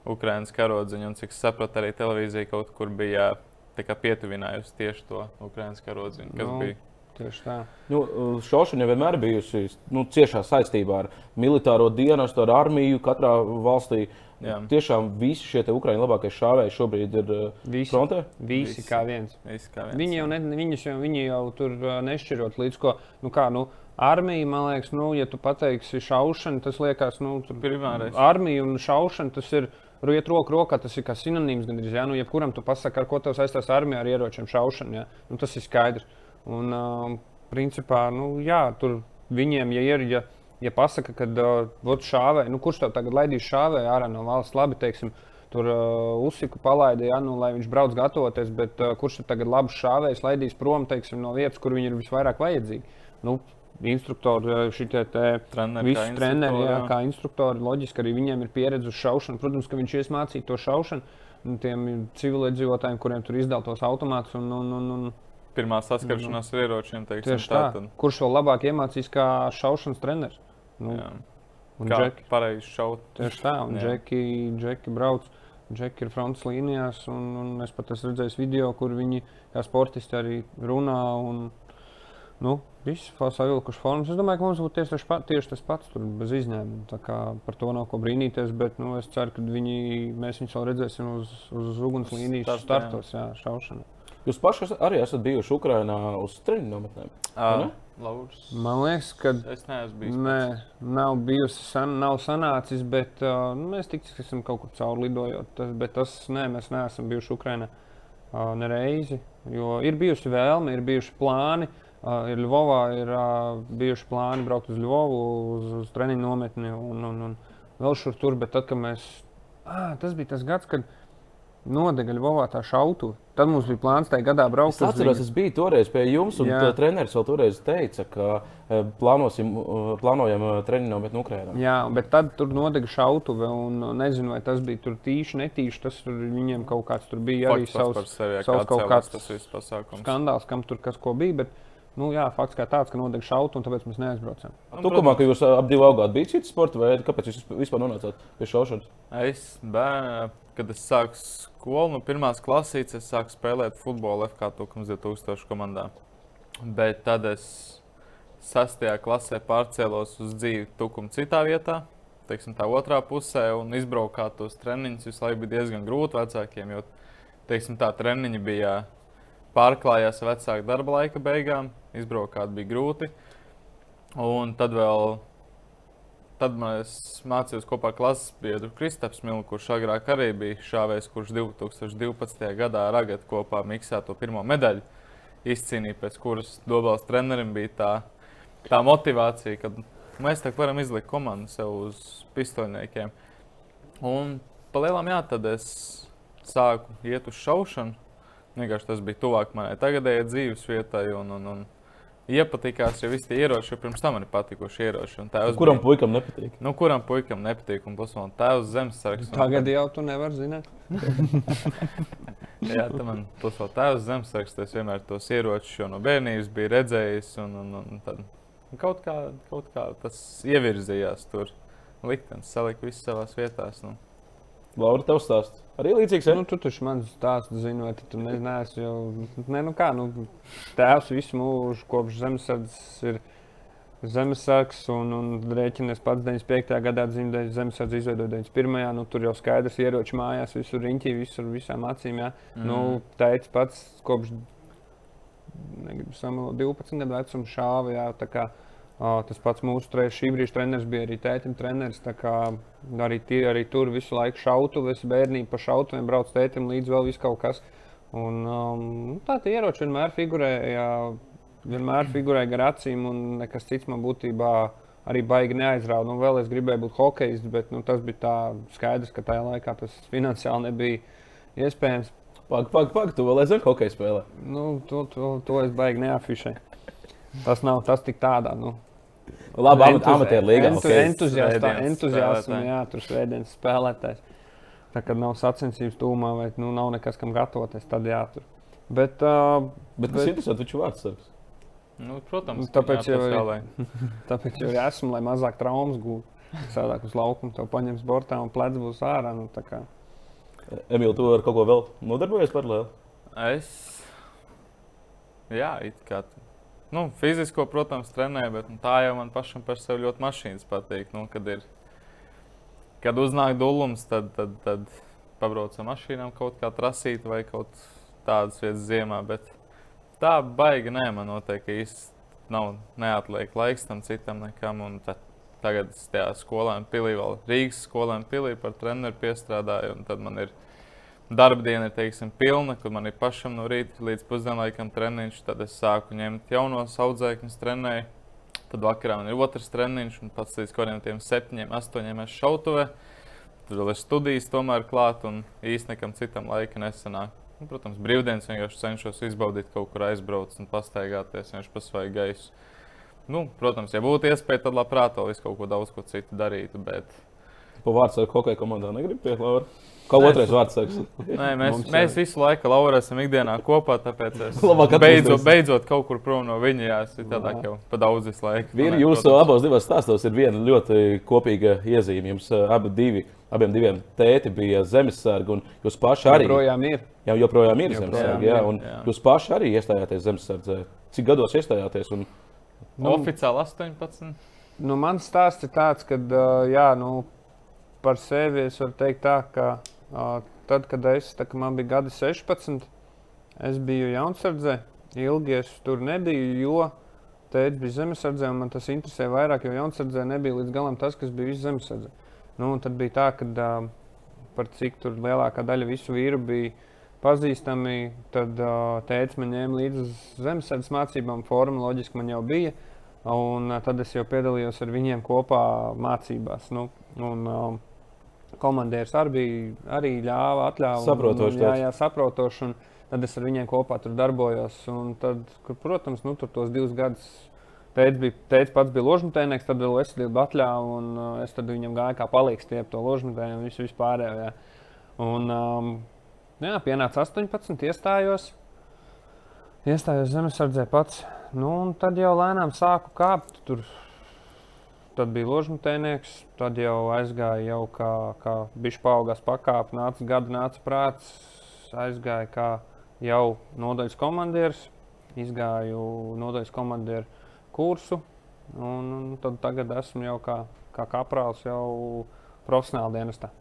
Ukraiņas karodziņu, un cik es sapratu, arī televīzija kaut kur bija pietuvinājusi tieši to Ukraiņas karodziņu, kas Nu, bija. Tieši tā. Nu, šaušana jau vienmēr bijusi nu, ciešā saistībā ar militāro dienestu, ar armiju katrā valstī. Jā. Tiešām visi šie te Ukraiņu labākie šāvēji šobrīd ir uh, Visi, frontē. visi Visi. kā viens. Visi kā viens. Viņi jau, ne, viņus jau, viņi jau tur uh, nešķirot līdz ko. Nu, kā, nu, armija, man liekas, nu, ja tu pateiksi šaušana, tas liekas, nu, tur Primārais. armija un šaušana tas ir. Iet roku rokā, tas ir kā sinonīms gandrīz. Jā, nu, jebkuram tu pasaki, ar ko tev saistās armija ar ieročiem šaušana. Jā. Nu, tas ir skaidrs. Un, uh, principā, nu, jā, tur viņiem, ja ir, ja, ja pasaka, ka uh, šāvē, nu, kurš tev tagad laidīs šāvē ārā no valsts, labi, teiksim, tur uh, uzsiku palaida, ja, nu, lai viņš brauc gatavoties, bet uh, kurš tad tagad labs šāvējs laidīs prom, teiksim, no vietas, kur viņi ir visvairāk vajadzīgi. Nu, Instruktori, šitie te Treneri, visi kā treneri, jā, jā. kā instruktori, loģiski arī viņiem ir pieredze uz šaušanu. Protams, ka viņš ies mācīt to šaušanu nu, tiem civiliedzīvotājiem, kuriem tur izdala tos automātus. Un, un, un, un, Pirmā saskaršanās ar ieročiem, teiksim, tieši tā. tad, Kurš vēl labāk iemācīs kā šaušanas treneris? Nu, jā. un Džeki, pareizi šaut. tieši tā, un Jā. Džeki, Džeki brauc. Džeki ir frontes līnijās, un, un es pat esmu redzējis video, kur viņi kā sportisti arī runā. Un, nu, Visi savilkuši formas. Es domāju, ka mums būtu tieši, pa- tieši tas pats, tur bez izņēmuma. Tā Par to nav ko brīnīties, bet nu, es ceru, ka viņi, mēs viņus vēl redzēsim uz, uz ugunslīnijas startos, jā, šaušanā. Jūs paši arī esat bijuši Ukrajinā uz treniņu nometnēm. Uh, ne? Lauris. Man liekas, ka Es neesmu bijis. Nē, nav bijusi, san, nav sanācis, bet uh, nu, mēs tiksim, esam kaut kur cauri lidojot. Tas, bet tas, nē, mēs neesam bijuši Ukrajinā uh, nereizi. Jo ir bijusi vēlme, ir bijuši plāni. Uh, ir Ļuvovā ir uh, bijuši plāni braukt uz Ļuvovu, uz, uz treniņu nometni un, un, un vēl šur tur. Bet tad, kad mēs. Ah, tas bija tas gads, kad nodega Ļuvovā tā šautu. Tad mums bija plāns tajā gadā braukt Es atceros, es biju toreiz pie jums, un treneris vēl toreiz teica, ka eh, plānosim, eh, plānojam eh, treniņu nometni Ukrajinā. Jā, bet tad tur nodega šautuve. Un, nezinu, vai tas bija tur tīši, netīši. Tas tur viņiem kaut kāds tur bija arī Fakts par savs sevi, ja savs kā kaut kāds tas viss pasākums. skandāls, kam tur kas ko bija. Bet, nu, jā, fakts kā tāds, ka nodega šautu, un tāpēc mēs neaizbraucām. Tukumā, ka jūs ap divu augāt bijat cits sporta veidi, kāpēc jūs vispār nonācāt pie šaušanas? Es, bērnu, kad es sāku skolu, no pirmās klasītes, es sāku spēlēt futbolu FK Tukums 2000 komandā. Bet tad es sastajā klasē pārcēlos uz dzīvi Tukumu citā vietā. Teiksim, tā otrā pusē, un izbraukāt tos treniņus visu laiku bija diezgan grūti vecākiem. Jo teiksim, tā treniņi bija pārklājās vecāku darba laika beigām, izbraukāt bija grūti. Un tad vēl Tad man es mācījos kopā ar klases biedru Kristaps Milu, kurš agrāk arī bija šāvējs, kurš 2012. gadā ar Agatu kopā miksē to pirmo medaļu izcīnīja, pēc kuras Dobels trenerim bija tā, tā motivācija, ka mēs tā varam izlikt komandu sev uz pistoļniekiem. Un palielam jā, tad es sāku iet uz šaušanu. Vienkārši tas bija tuvāk manai tagadējai dzīves vietai. Un, un, un iepatikās jau visi tie ieroči, jo pirms tam man ir patikuši ieroči. Kuram bija- puikam nepatīk? Nu, kuram puikam nepatīk, un plus man tēvs zemesargs. un- Tagad jau tu nevari zināt. Jā, tā man plus vēl tēvs zemesargs, tas vienmēr tos ieročus jau no bērnības bija redzējis, un, un, un tad kaut kā, kaut kā tas ievirzījās tur. Liktenis salika visu savās vietās. Nu. Laura, tev stāst. Arī līdzīgs. Ja? Nu, tu taču man stāsti, zinu, vai tu neesi. Jau... Nē, nu kā, nu, tēvs visu mūžu kopš zemesardzes ir zemesargs un, un rēķinies pats 95. gadā dzimtais zemesardze izveidoja 91. Nu, tur jau skaidrs ieroči mājās, visur riņķī, visur visām acīm. Jā. Mm. Nu, teicis pats kopš negribu samalot 12 gadu vecuma šāva. Jā, tā kā, tas pats mūsu tre, šī brīža treneris bija arī tētim treneris. Arī, tie, arī tur visu laiku šautuves, bērnība pa šautuviem brauc tētim līdz vēl kaut kas. Un, um, tā tie ieroči vienmēr figurēja, vienmēr figurēja gar acīm, un nekas cits man būtībā arī baigi neaizrauga. Nu, vēl es gribēju būt hokejists, bet nu, tas bija tā skaidrs, ka tajā laikā tas finansiāli nebija iespējams. Pag, pag, pag, tu vēl aizvien hokeju spēlē. Nu, to, to, to es baigi neafišēju. Tas nav tas tik tādā. Nu, Labi, Entuzi- amatieru līgā. entu- Svētdienas entuziasma, spēlētāji. jā, tur svētdienas spēlētājs. Tā kā nav sacensības tūmā vai nu, nav nekas, kam gatavoties, tad jātur. Bet, uh, Bet tas Bet- ir interesanti, viņš ir vārdsargs. Nu, protams, Nu, tāpēc jau- tāpēc jau esmu, lai mazāk traumas gūtu. Sēdāk uz laukuma, to paņems bortā un plēc būs ārā. Nu, tā kā Emīl, tu ar kaut ko vēl nodarbojies paralēli? Es. Jā, it kā. Nu, fizisko, protams, trenēju, bet nu, tā jau man pašam par sevi ļoti mašīnas patīk. Nu, kad, ir, kad uznāk dūlums, tad, tad, tad pabrauc ar mašīnām kaut kā trasīt vai kaut tādas vietas ziemā. Bet tā baigi nē, man noteikti īsti nav neatliek laiks tam citam nekam. Un tagad es tajā skolēnā pilī, vēl Rīgas skolēnā pilī par treneru piestrādāju. Tad man ir darba diena, ir teiksim, pilna, kad man ir pašam no rīta līdz pusdienlaikam treniņš. Tad es sāku ņemt jaunos audzēkņus, trenēju. Tad vakarā man ir otrs treniņš, un pats līdz kaut kādiem septiņiem, astoņiem es šautavē. Tad vēl ir studijas tomēr klāt, un īstenībā nekam citam laika nesanāk. Nu, protams, brīvdienas vienkārši cenšos izbaudīt, kaut kur aizbraukt un pastaigāties, vienkārši pasvaigu gaisu. Nu, protams, ja būtu iespēja, tad labprāt vēl kaut ko daudz ko citu darītu. Bet... Pa vārdu ar hokeja komandā negribu pie Laura. Kā otrais vārds saka? Nē, mēs, mēs visu laiku Laura esam ikdienā kopā, tāpēc es Labāk beidzot, beidzot kaut kur prom no viņa. Jā, es tādā jau pa daudz visu laiku. Vīri, jūsu abos divos stāstos ir viena ļoti kopīga iezīme. Jums abi divi, abiem diviem tēti bija zemesargi, un jūs paši arī. Joprojām ir. Jā, joprojām ir zemesargi, jā, un jā. jūs paši arī iestājāties zemesardzē. Cik gados iestājāties? Un... Nu, Oficiāli 18. Nu, mans stāsts ir tāds, ka, jā, nu, par sevi es varu teikt tā, ka Tad, kad es, tā, man bija gadi 16, es biju jaunsardzē. Ilgi es tur nebiju, jo tēvs bija zemesardzē, un man tas interesē vairāk, jo jaunsardzē nebija līdz galam tas, kas bija zemesardzē. Nu, tad bija tā, ka uh, par cik tur lielākā daļa visu vīru bija pazīstami, tad uh, tēvs man ņēma līdzi uz zemesardzes mācībām, forma loģiski man jau bija. Un uh, tad es jau piedalījos ar viņiem kopā mācībās. Nu, un, uh, komandieris arī, arī ļāva, atļāva. Saprotoši. Jā, jā, saprotoši. Tad es ar viņiem kopā tur darbojos. Tad, kur, protams, nu, tur tos divus gadus. Tēvs, bija, tēvs pats bija ložmetējnieks, tad vēl es biju atļāvis, un uh, es viņam gāju kā palīgs tie to ložmetēju un visu vispārējo. Un, um, jā, pienāca 18, iestājos. Iestājos zemesardzē pats. Nu, tad jau lēnām sāku kāpt. Tur Tad bija ložmetēnieks, tad jau aizgāja jau kā, kā bišķi paaugās pakāpe, nāca gada, nāca prāts, aizgāja kā jau nodaļas komandieris, izgāju nodaļas komandieru kursu, un, un tad tagad esmu jau kā, kā kaprāls jau profesionāli dienestā.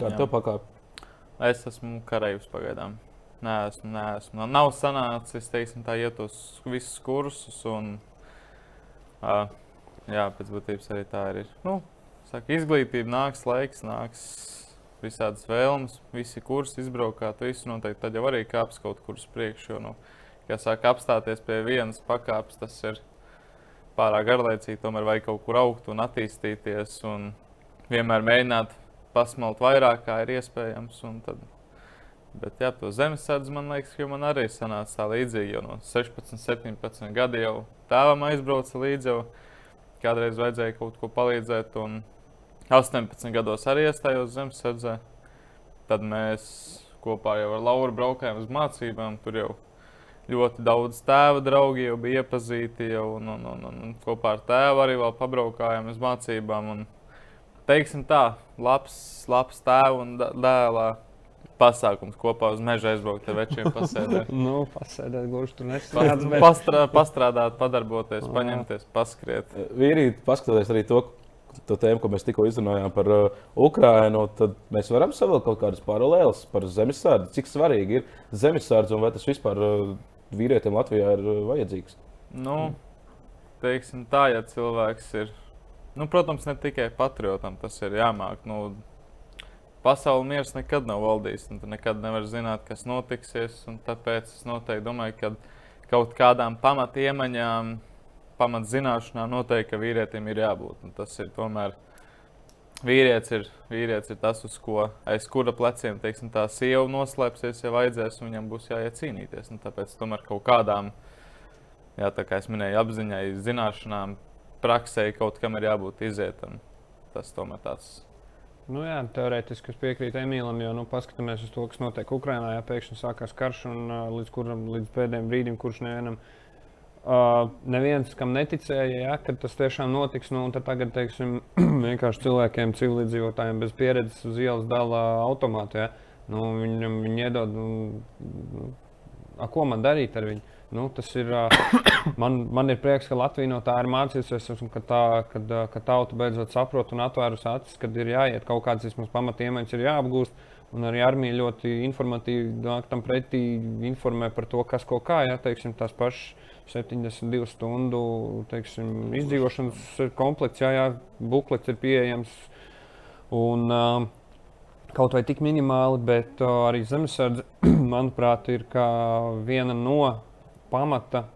Kā tev pakāpe? Es esmu karējus pagaidām. Nē, esmu, nē, esmu. Nav sanācis, teiksim, tā iet uz visus kursus. Un, uh, Jā, pēc būtības arī tā ir. Nu, saka, izglītība nāks, laiks nāks, visādas vēlmes, visi kursi izbraukāt, visu noteikti. Tad jau arī kāps kaut kur uz priekšu. Jo, nu, kā saka, apstāties pie vienas pakāpes, tas ir pārāk garlaicīgi. Tomēr vajag kaut kur augt un attīstīties un vienmēr mēģināt pasmelt vairāk, kā ir iespējams. Tad, bet jā, to zemesardzi man liekas, ka man arī sanāca tā līdzīgi. Jo no 16, 17 gadi jau tēvam aizbrauca līdzi. Jau, kādreiz vajadzēja kaut ko palīdzēt. Un 18 gados arī iestājos zemesardzē. Tad mēs kopā jau ar Lauru braukājām uz mācībām. Tur jau ļoti daudz tēva draugi jau bija iepazīti. Jau, un, un, un, un, un kopā ar tēvu arī vēl pabraukājām uz mācībām. Un, teiksim tā, labs, labs tēva un dēlā pasākums kopā uz meža aizbraukt ar večiem, pasēdēt. nu, pasēdēt, gluži tur nestrādāt. Bet... Pastrā, pastrādāt, padarboties, paņemties, paskriet. Vīrīt, paskatoties arī to, to tēmu, ko mēs tikko izrunājām par uh, Ukrajinu, tad mēs varam savilkt kaut kādas paralēlas par zemesardzi. Cik svarīgi ir zemesardze un vai tas vispār uh, vīrietim Latvijā ir uh, vajadzīgs? Nu, teiksim tā, ja cilvēks ir, nu, protams, ne tikai patriotam tas ir jāmāk. Nu, Pasaules miers nekad nav valdījis, un tu nekad nevari zināt, kas notiksies. Tāpēc es noteikti domāju, ka kaut kādām pamatiemaņām, pamatzināšanām noteikti vīrietim ir jābūt. Un tas ir tomēr vīrietis ir, vīrietis ir tas, uz ko aiz kura pleciem teiksim, tā sieva noslēpsies, ja vajadzēs, un viņam būs jāiet cīnīties. Un tāpēc tomēr kaut kādām, jā, tā kā es minēju, apziņai, zināšanām, praksē kaut kam ir jābūt izietam. Tas tomēr tāds Nu, jā, teorētiski es piekrītu Emīlam, jo nu, paskatāmies uz to, kas notiek Ukrajinā. Jā, pēkšņi sākās karš un uh, līdz, kuram, līdz pēdējiem brīdim, kurš nevienam Uh, neviens, kam neticēja, ja, ka tas tiešām notiks. Nu, tagad, teiksim, vienkārši cilvēkiem, civilizētājiem bez pieredzes uz ielas dala automātu. Ja. Nu, viņam viņi iedod, nu, a, ko man darīt ar viņu? Nu, tas ir, man, man ir prieks, ka Latvija no tā ir mācījusies, un ka, tā, kad, ka tauta beidzot saprot un atvērus acis, kad ir jāiet kaut kādas vismaz pamatiemaņas, ir jāapgūst. Un arī armija ļoti informatīvi nāk tam pretī, informē par to, kas ko kā. Ja, teiksim, tās pašas 72 stundu teiksim, izdzīvošanas komplekts, jā, jā, buklets ir pieejams. Un, uh, kaut vai tik minimāli, bet uh, arī zemesardze, manuprāt, ir viena no pamata,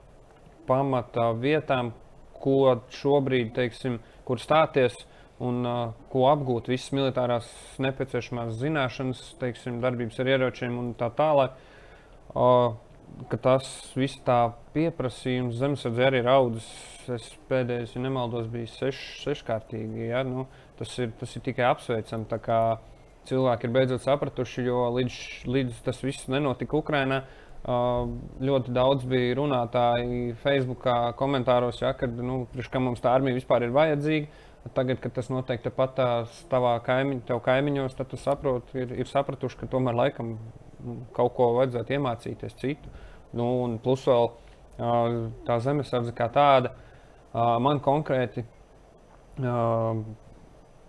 pamata vietām, ko šobrīd, teiksim, kur stāties un uh, ko apgūt visas militārās nepieciešamās zināšanas, teiksim, darbības ar ieročiem un tā tālāk. Uh, tas viss tā pieprasījums zemesardze arī ir audzis. Es pēdējais, ja nemaldos, bija seš, seškārtīgi. Ja? Nu, tas, ir, tas ir tikai apsveicami. Cilvēki ir beidzot sapratuši, jo līdz, līdz tas viss nenotika Ukrajinā. Uh, ļoti daudz bija runātāji Facebook komentāros, ja, kad nu, mums tā armija vispār ir vajadzīga. Tagad, kad tas notiek tepat tavā kaimiņ, kaimiņos, tad tu saproti, ir, ir sapratuši, ka tomēr laikam kaut ko vajadzētu iemācīties citu. Nu, un plus vēl tā zemesardze kā tāda, man konkrēti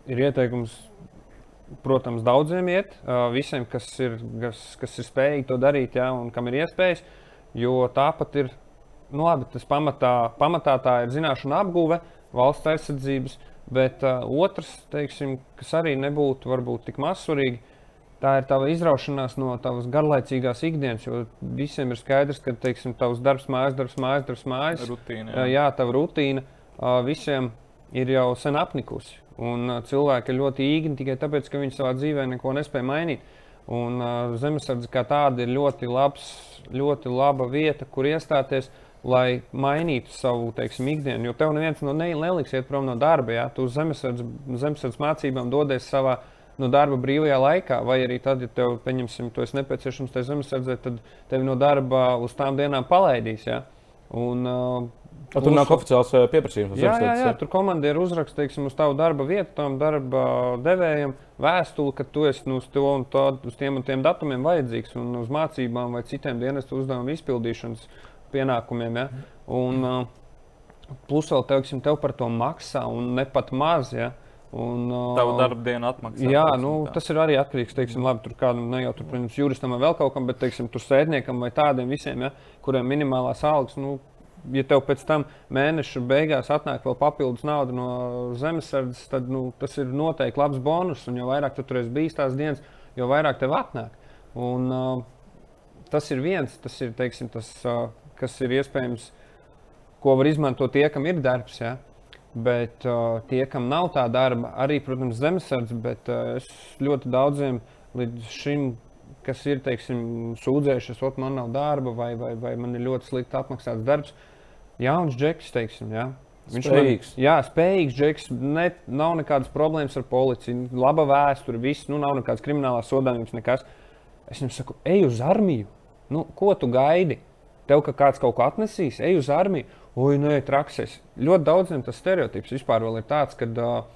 ir ieteikums, protams, daudziem iet, visiem, kas ir, kas, kas ir spējīgi to darīt, ja, un kam ir iespējas, jo tāpat ir, nu labi, tas pamatā, pamatā tā ir zināšana apguve, valsts aizsardzības, bet uh, otrs, teiksim, kas arī nebūtu varbūt tik mazsvarīgi, tā ir tava izraušanās no tavas garlaicīgās ikdienas. Jo visiem ir skaidrs, ka teiksim, tavs darbs, mājas, darbs, mājas, darbs, mājas. Rutīna, jā. jā, tava rutīna visiem ir jau sen apnikusi. Un cilvēki ir ļoti īgni tikai tāpēc, ka viņi savā dzīvē neko nespēja mainīt. Un uh, zemesardze kā tāda ir ļoti, labs, ļoti laba vieta, kur iestāties, lai mainītu savu teiksim, ikdienu. Jo tev neviens no ne, neliks iet prom no darba. Ja? Tu uz zemesardzes mācībām dodies savā no darba brīvajā laikā, vai arī tad, ja tev, pieņemsim, to ir nepieciešams tajā zemesardzē, tad tevi no darba uz tām dienām palaidīs. Ja? Un, uh, A, tur nāk oficiāls pieprasījums. Jā, jā, jā, tur komandieri uzraksta teiksim, uz tavu darba vietu, tam darba devējiem vēstuli, ka tu esi nu, uz, to un to, uz tiem un tiem datumiem vajadzīgs un uz mācībām vai citiem dienestu uzdevumu izpildīšanas pienākumiem. Ja? Un, uh, plus vēl teiksim, tev par to maksā un ne pat maz. Ja? Uh, Un, uh, Tavu darba dienu atmaksā. Jā, nu, tas ir arī atkarīgs tā, labi, tur kādam ne jau tur, protams, juristam vai vēl kaut kam, bet, teiksim, tur sēdniekam vai tādiem visiem, ja, kuriem minimālās algas, nu, ja tev pēc tam mēneša beigās atnāk vēl papildus nauda no zemesardzes, tad nu, tas ir noteikti labs bonus. Un jo vairāk tu tur esi bijis tās dienas, jo vairāk tev atnāk. Un, uh, tas ir viens, tas ir teiksim, tas, uh, kas ir iespējams, ko var izmantot tie, kam ir darbs. Ja? Bet uh, tie, kam nav tā darba, arī, protams, zemesardze, bet uh, es ļoti daudziem līdz šim, kas ir teiksim, sūdzējušies, ka man nav darba vai, vai, vai man ir ļoti slikti apmaksāts darbs, jauns džeks, teiksim, ja? Viņš ir spējīgs. Man, jā, spējīgs džeks. Ne, nav nekādas problēmas ar policiju. Laba vēsture, viss, nu, nav nekādas kriminālās sodāmības, nekas. Es viņam saku, ej uz armiju. Nu, ko tu gaidi? Tev ka kāds kaut ko atnesīs, ej uz armiju. Ui, nē, trakses. Ļoti daudziem tas stereotips vispār ir tāds, ka uh,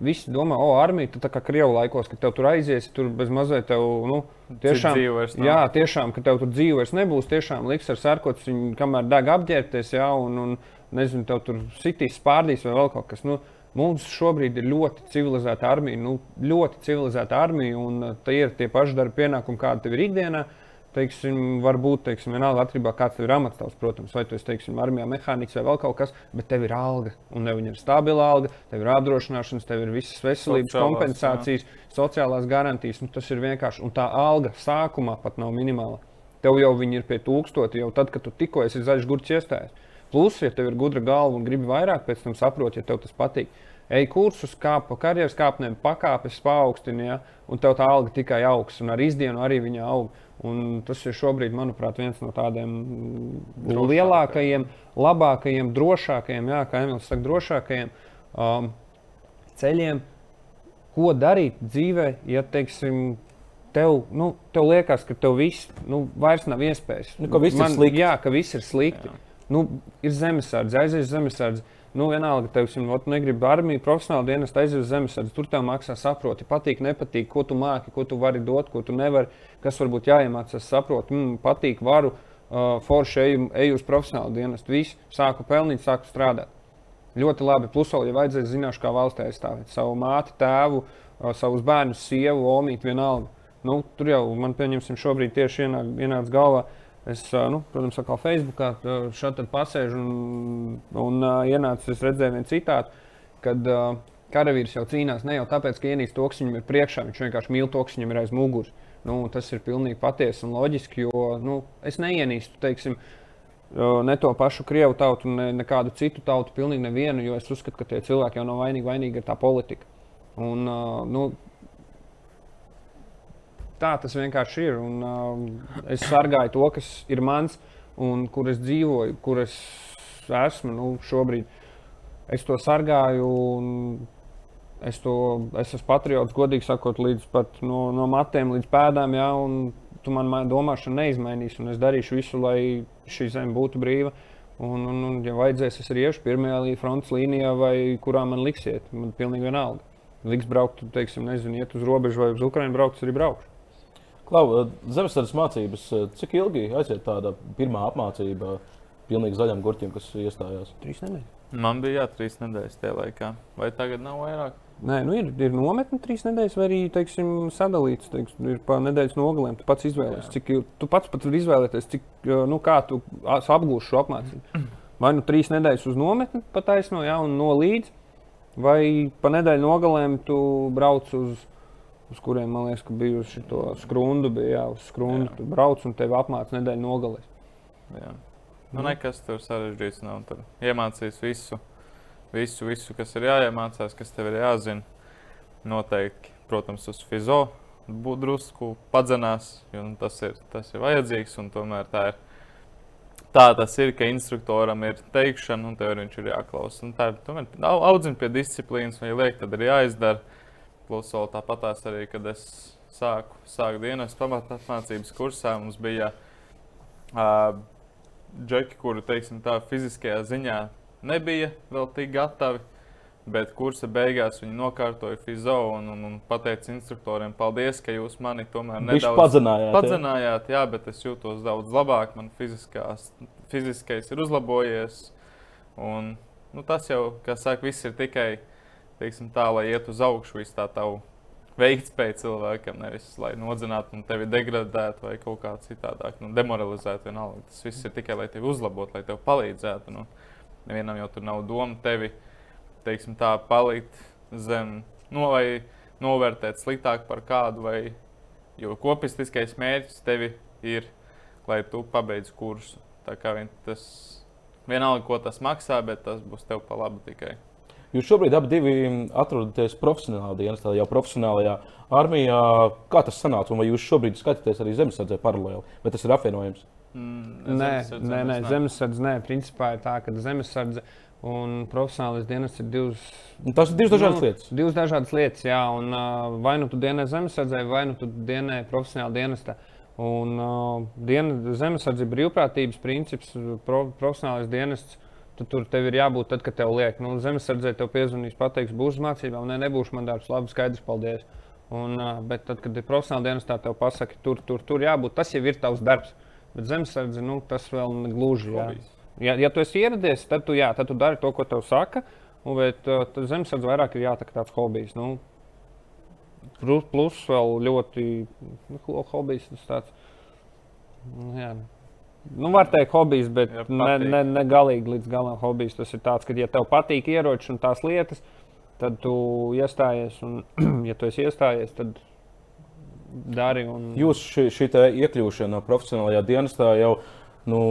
visi domā, o, armija, tā kā Krievijas laikos, ka tev tur aizies, tur bez mazliet tev, nu, tiešām, jā, tiešām, ka tev tur dzīve vairs nebūs, tiešām liks ar sarkots, viņu kamēr deg apģērbties, jā, un, un nezinu, tev tur sitīs, spārdīs vai vēl kaut kas. Nu, Mums šobrīd ir ļoti civilizēta armija, nu, ļoti civilizēta armija, un tie ir tie paši darba pienākumi, kādi tev ir ikdienā. Uh, teiksim, varbūt teiksim, vienalga tā, kāds ir amatstājs, protams, vai tu esi teiksim, armijā mehāniķis vai vēl kaut kas, bet tev ir alga, un tev ir stabila alga, tev ir apdrošināšanas, tev ir visas veselības Sociālās, kompensācijas, jā. sociālās garantijas. Nu, tas ir vienkārši, un tā alga sākumā pat nav minimāla. Tev jau viņi ir pie tūkstoša, jau tad, kad tu tikko esi zaļš gurķis iestājies. Plus, ja tev ir gudra galva un gribi vairāk, pēc tam saproti, ja tev tas patīk. Ej kursus, kāp pa karjeras kāpnēm, pakāpes paaugstini, ja, un tev tā alga tikai augs, un ar izdienu arī viņa aug. Un tas ir šobrīd, manuprāt, viens no tādiem Drošākai. lielākajiem, labākajiem, drošākajiem, jā, kā Emīls saka, drošākajiem um, ceļiem, ko darīt dzīvē, ja, teiksim, tev, nu, tev liekas, ka tev viss nu, vairs nav iespējas. Nu, ka viss Man, ir slikti. Jā, ka viss ir slikti. Jā. Nu, ir zemesardze, aizies zemesardze. Nu, vienalga, teiksim, ot, negribu armiju, profesionāli dienas, aizies uz zemesardzi. Tur tev maksā, saproti, patīk, nepatīk, ko tu māki, ko tu vari dot, ko tu nevari, kas varbūt jāiemācās, saproti, mm, patīk, varu, uh, forši eju, eju uz profesionālu dienas. Viss, sāku pelnīt, sāku strādāt. Ļoti labi. Plus, vēl, ja vajadzēs, zināšu, kā valstī aizstāvēt savu māti, tēvu, uh, savus bērnus, sievu, omīti, vienalga. Nu, tur jau man, pieņemsim, šobrīd tieši ienāk, ienāca galvā. Es, nu, protams, kā Facebookā šeit pasēžu un, un uh, ienācu, es redzēju vienu citātu, kad uh, karavīrs jau cīnās ne jau tāpēc, ka ienīst to, kas viņam ir priekšā, viņš vienkārši mīl to, kas viņam ir aiz muguras. Nu, tas ir pilnīgi patiesi un loģiski, jo nu, es neienīstu, teiksim, ne to pašu krievu tautu, ne nekādu citu tautu, pilnīgi nevienu, jo es uzskatu, ka tie cilvēki jau nav vainīgi, vainīgi ir tā politika. Un, nu, tā tas vienkārši ir. Un, uh, es sargāju to, kas ir mans un kur es dzīvoju, kur es esmu nu, šobrīd. Es to sargāju. Es, to, es esmu patriots, godīgi sakot, līdz pat no, no matiem līdz pēdām. Ja, tu man domāšanu neizmainīsi, un es darīšu visu, lai šī zeme būtu brīva. Un, un, un ja vajadzēs, es arī iešu pirmajā frontes līnijā, vai kurā man liksiet. Man pilnīgi vienalga. Liks braukt, teiksim, nezinu, iet uz robežu vai uz Ukrajinu braukt, arī braukšu. Klau, zemesardzes mācības, cik ilgi aiziet tāda pirmā apmācība pilnīgi zaļam gurķim, kas iestājās? Trīs nedēļas. Man bija jā, trīs nedēļas tajā laikā. Vai tagad nav vairāk? Nē, nu ir, ir nometne trīs nedēļas, vai arī teiksim, sadalīts. Teiksim, ir pa nedēļas nogalēm. Tu pats izvēlējies, cik tu pats pat vari izvēlēties, cik, nu, kā tu apgūsi šo apmācību. Vai nu trīs nedēļas uz nometni pataisno, ja, un no līdz, vai pa nedēļu nogalēm tu brauc uz uz kuriem man liekas, uz šo skrundu, bija jā, uz skrundu. Jā. Tu brauc un tevi apmāca nedēļu nogalēs. Jā. Nu, mm. nekas tur sarežģīts nav. Tur iemācīs visu, visu, visu, kas ir jāiemācās, kas tev ir jāzina. Noteikti, protams, uz fizo būt drusku padzenās, jo nu, tas, ir, tas ir vajadzīgs. Tomēr tā ir. Tā tas ir, ka instruktoram ir teikšana, un tev viņš ir jāklausa. Tā ir tomēr audzina pie disciplīnas, vai liek, tad ir jāizdara. Plus, vēl tāpatās arī, kad es sāku, sāku dienas pamatapmācības kursā, mums bija uh, džeki, kuri, teiksim, tā fiziskajā ziņā nebija vēl tik gatavi. Bet kursa beigās viņi nokārtoja fizo un, un, un pateica instruktoriem, paldies, ka jūs mani tomēr nedaudz padzinājāt. padzinājāt jā. jā, bet es jūtos daudz labāk. Man fiziskais ir uzlabojies. Un, nu, tas jau, kā saka, viss ir tikai teiksim, tā, lai iet uz augšu visu tā tavu veiktspēju cilvēkam, nevis lai nodzinātu un tevi degradētu vai kaut kā citādāk, nu, demoralizētu. Vienalga. Tas viss ir tikai, lai tevi uzlabotu, lai tev palīdzētu. Nu, nevienam jau tur nav doma tevi teiksim, tā, palikt zem, no, vai novērtēt sliktāk par kādu. Vai, jo kopistiskais mērķis tevi ir, lai tu pabeidz kursu. Tā kā vien tas vienalga, ko tas maksā, bet tas būs tev pa labu tikai. Jūs šobrīd abi atrodaties profesionālā dienestā, jau profesionālajā armijā. Kā tas sanāca? Un vai jūs šobrīd skatāties arī zemesardzē paralēli, vai tas ir apvienojums? Mm, nē, nē, nē, zemesardze nē. Principā ir tā, ka zemesardze un profesionālais dienas ir divas. Tas ir divas dažādas nu, lietas. Divas dažādas lietas, jā. Un, uh, vai nu tu dienē zemesardzē, vai nu tu dienē profesionālā dienestā. Un uh, diena, zemesardze ir brīvprātības princips, pro, profesionālais dienests Tu tur tev ir jābūt tad, kad tev liek, nu, zemesardzē tev piezvanīs, pateiks, būs mācībām, nē, nebūšu man darbs, labi, skaidrs, paldies. Un, bet tad, kad ir profesionāla dienestā, tev pasaka, tur, tur, tur jābūt, tas jau ir tavs darbs. Bet zemesardze, nu, tas vēl negluži. Jā. Ja, ja tu esi ieradies, tad tu, jā, tad tu dari to, ko tev saka. Un, bet zemesardze vairāk ir jātaka tāds hobijs. Nu, plus, plus vēl ļoti nu, hobijs tas tāds. Nu, jā, Nu, var teikt, hobijs, bet ja, ne, ne, ne galīgi līdz galam hobijs. Tas ir tāds, ka, ja tev patīk ieroči un tās lietas, tad tu iestājies. Un, ja tu esi iestājies, tad dari. Un... Jūs šī, šī iekļūšana profesionālajā dienestā jau. Nu,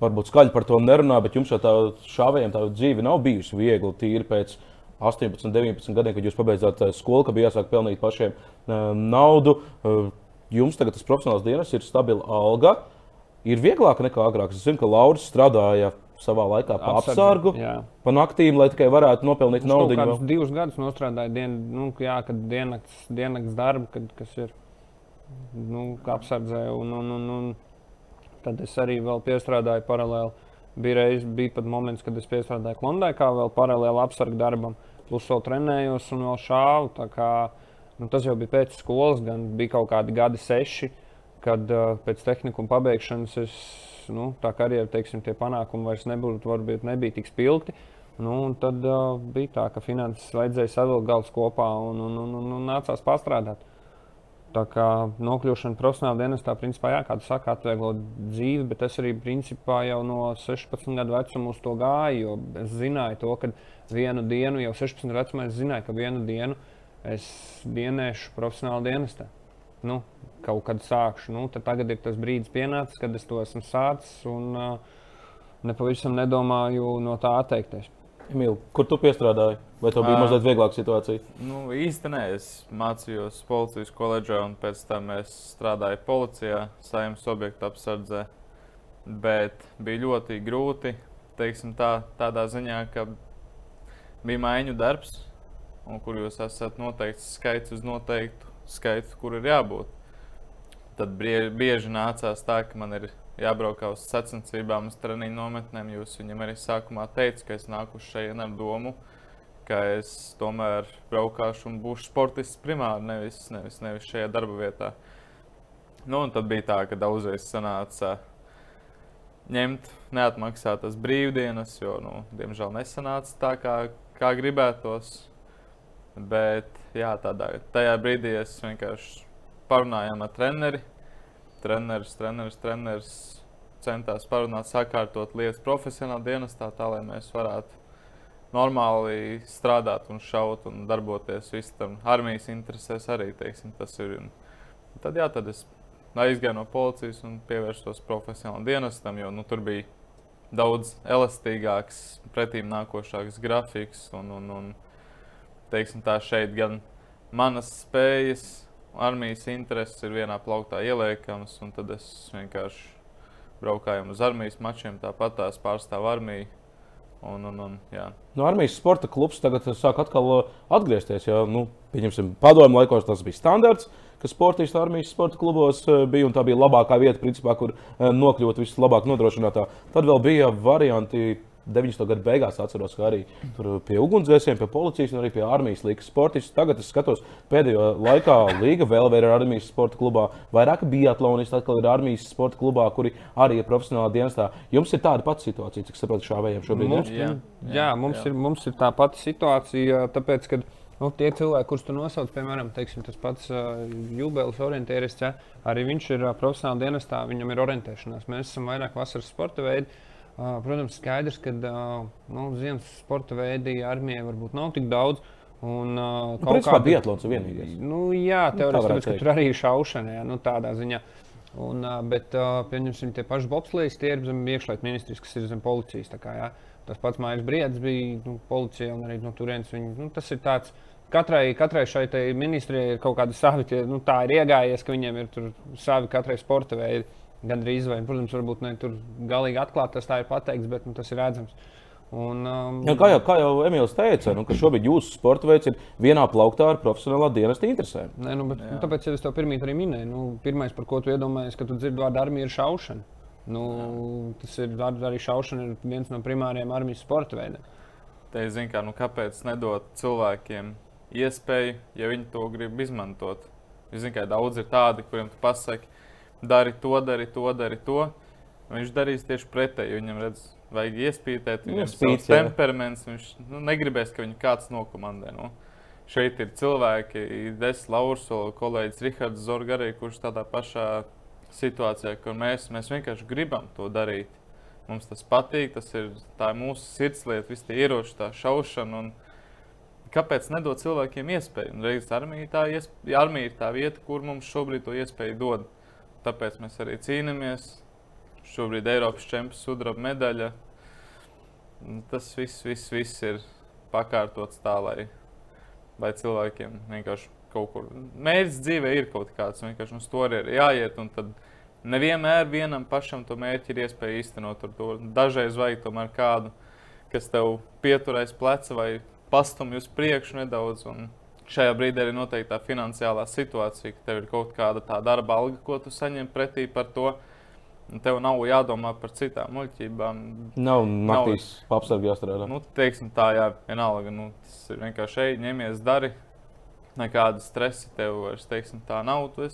Varbūt skaļi par to nerunā, bet jums jau tā šāvējiem tā dzīve nav bijusi viegli. Tīri pēc 18, 19 gadiem, kad jūs pabeidzāt eh, skolu, ka bija jāsāk pelnīt pašiem uh, naudu. Uh, jums tagad tas profesionāls dienas ir stabila alga. Uh, ir vieglāk nekā agrāk. Es zinu, ka Lauris strādāja savā laikā pa apsargu, pa naktīm, lai tikai varētu nopelnīt naudu. Viņš divus gadus strādāja dien, nu, jā, diennakts, diennakts darba, kad, kas ir nu, apsardzē. Un, un, un, un tad es arī piestrādāju paralēli. Bija, reiz, bija pat moments, kad es piestrādāju Klondēkā, vēl paralēli apsargu darbam, plus vēl trenējos un vēl šāvu. Kā, nu, tas jau bija pēc skolas, gan bija kaut kādi gadi seši, kad uh, pēc tehnikuma pabeigšanas es, nu, tā karjera, teiksim, tie panākumi vairs nebūtu, varbūt nebija tik spilgti. Nu, tad uh, bija tā, ka finanses vajadzēja savilkt galus kopā un, un, un, un, un nācās pastrādāt. Tā kā nokļūšana profesionālā dienestā, principā, jā, kā tu saki, atvieglo dzīvi, bet es arī principā jau no 16 gadu vecuma uz to gāju. Es zināju to, ka vienu dienu, jau 16 gadu vecumā, es zināju, ka vienu dienu es dienēšu profesionālā dienestā. Nu, kaut kad sākšu. Nu, tagad ir tas brīdis pienācis, kad es to esmu sācis un uh, nepavisam nedomāju no tā atteikties. Emīl, kur tu piestrādāji? Vai tev bija uh, mazliet vieglāka situācija? Nu, īstenībā es mācījos policijas koledžā, un pēc tam es strādāju policijā, saimnes objektu apsardzē. Bet bija ļoti grūti, teiksim, tā, tādā ziņā, ka bija maiņu darbs, un kur jūs esat noteikts skaits uz noteiktu skaitu, kur ir jābūt. Tad bieži nācās tā, ka man ir jābrauk uz sacensībām, uz treniņu nometnēm. Jūs viņam arī sākumā teicāt, ka es nāku šeit ar domu, ka es tomēr braukšu un būšu sportists primāri, nevis, nevis, nevis šajā darba vietā. Nu, un tad bija tā, ka daudzreiz sanāca ņemt neatmaksātas brīvdienas, jo, nu, diemžēl, nesanāca tā, kā, kā gribētos. Bet jā, tādā, tajā brīdī es vienkārši parunājām ar treneri treneris, treneris, treneris centās parunāt, sakārtot lietas profesionālā dienestā, tā lai mēs varētu normāli strādāt un šaut un darboties visam armijas interesēs arī. Teiksim, ir. Un tad, jā, tad es aizgāju no policijas un pievērsos profesionālam dienestam, jo nu, tur bija daudz elastīgāks, pretīm nākošāks grafiks. Un, un, un, teiksim, tā šeit gan manas spējas, armijas intereses ir vienā plauktā ieliekamas, un tad es vienkārši braukāju uz armijas mačiem, tāpat tās pārstāv armiju. Un, un, un, jā. no armijas sporta klubs tagad sāk atkal uh, atgriezties. Ja, nu, pieņemsim, padomju laikos tas bija standarts, ka sportisti armijas sporta klubos uh, bija un tā bija labākā vieta, principā, kur uh, nokļūt vislabāk nodrošinātā. Tad vēl bija varianti 90. gada beigās atceros, ka arī pie ugunsdzēsiem, pie policijas un arī pie armijas līnijas sportistu. Tagad es skatos, pēdējo laikā Līga vēl ir armijas sporta klubā, vairāk biatlonisti atkal ir armijas sporta klubā, kuri arī ir profesionālā dienestā. Jums ir tāda pati situācija, cik saprotu, šāvējiem šobrīd mums? Jā, jā, jā, mums, jā. Ir, mums ir tā pati situācija, tāpēc, ka nu, tie cilvēki, kurus tu nosauc, piemēram, teiksim, tas pats uh, jubilejas orientieris, ja, arī viņš ir uh, profesionālā dienestā, viņam ir orientēšanās. Mēs esam vairāk vasaras sporta veidi. Protams, skaidrs, ka nu, ziemas sporta veidi armijai varbūt nav tik daudz. Un, uh, nu, kaut kāda biatlons ir vienīgais. Nu, jā, nu, teorētiski, ka tur arī ir šaušana, jā, nu, tādā ziņā. Un, uh, bet, uh, pieņemsim, tie paši bobslēgas, tie ir zem iekšlietu ministrijas, kas ir zem policijas. Kā, jā. Tas pats Maijas Briedis bija nu, policija un arī no turienes. Viņi, nu, tas ir tāds, katrai, katrai šai ministrijai ir kaut kādi savi, tie, nu, tā ir iegājies, ka viņiem ir savi katrai sporta veidi. Gan drīz, vai, protams, varbūt ne tur galīgi atklāti tas tā ir pateikts, bet nu, tas ir redzams. Un, um, ja, kā, jau, kā jau Emīls teica, nu, šobrīd jūsu sporta veids ir vienā plauktā ar profesionālā dienesta interesēm. Nē, nu, bet, nu, tāpēc es tev pirmie arī minēju. Nu, pirmais, par ko tu iedomājies, ka tu dzirdi vārdu armija, ir šaušana. Nu, tas ir arī šaušana, ir viens no primāriem armijas sporta veidiem. Te es zinu, kā, nu, kāpēc nedot cilvēkiem iespēju, ja viņi to grib izmantot. Es zinu, ka daudz ir tādi, kuriem tu pasaki, dari to, dari to, dari to. Viņš darīs tieši pretēji. Viņam redz, vajag iespītēt, viņam ir savs temperaments. Viņš nu, negribēs, ka viņu kāds nokomandē. Nu. Šeit ir cilvēki, Des Laursola, kolēģis Rihards Zorgarī, kurš tādā pašā situācijā, kur mēs, mēs vienkārši gribam to darīt. Mums tas patīk, tas ir mūsu sirdslieta, visi tie ieroči, tā šaušana. Un, kāpēc nedot cilvēkiem iespēju? Un reizes armija, iespēja, armija ir tā vieta, kur mums šobrīd to iespēju dod. Tāpēc mēs arī cīnāmies. Šobrīd Eiropas čempions sudraba medaļa. Tas viss, viss, viss ir pakārtots tā, lai, lai cilvēkiem vienkārši kaut kur mērķis dzīvē ir kaut kāds. Vienkārši uz to ir jāiet. Nevienmēr vienam pašam to mērķi ir iespēja īstenot. Dažreiz vajag tomēr kādu, kas tev pieturēs pleca vai pastumj uz priekšu nedaudz. Un, šajā brīdī arī noteikti tā finansiālā situācija, ka tev ir kaut kāda tā darba alga, ko tu saņem pretī par to. Tev nav jādomā par citām muļķībām. Nav naktīs apsargā jāstrādā. Nu, teiksim tā, jā, vienalga. Nu, tas ir vienkārši šeit, ņemies, dari. Nekāda stresa tev vairs, teiksim, tā nav. Tu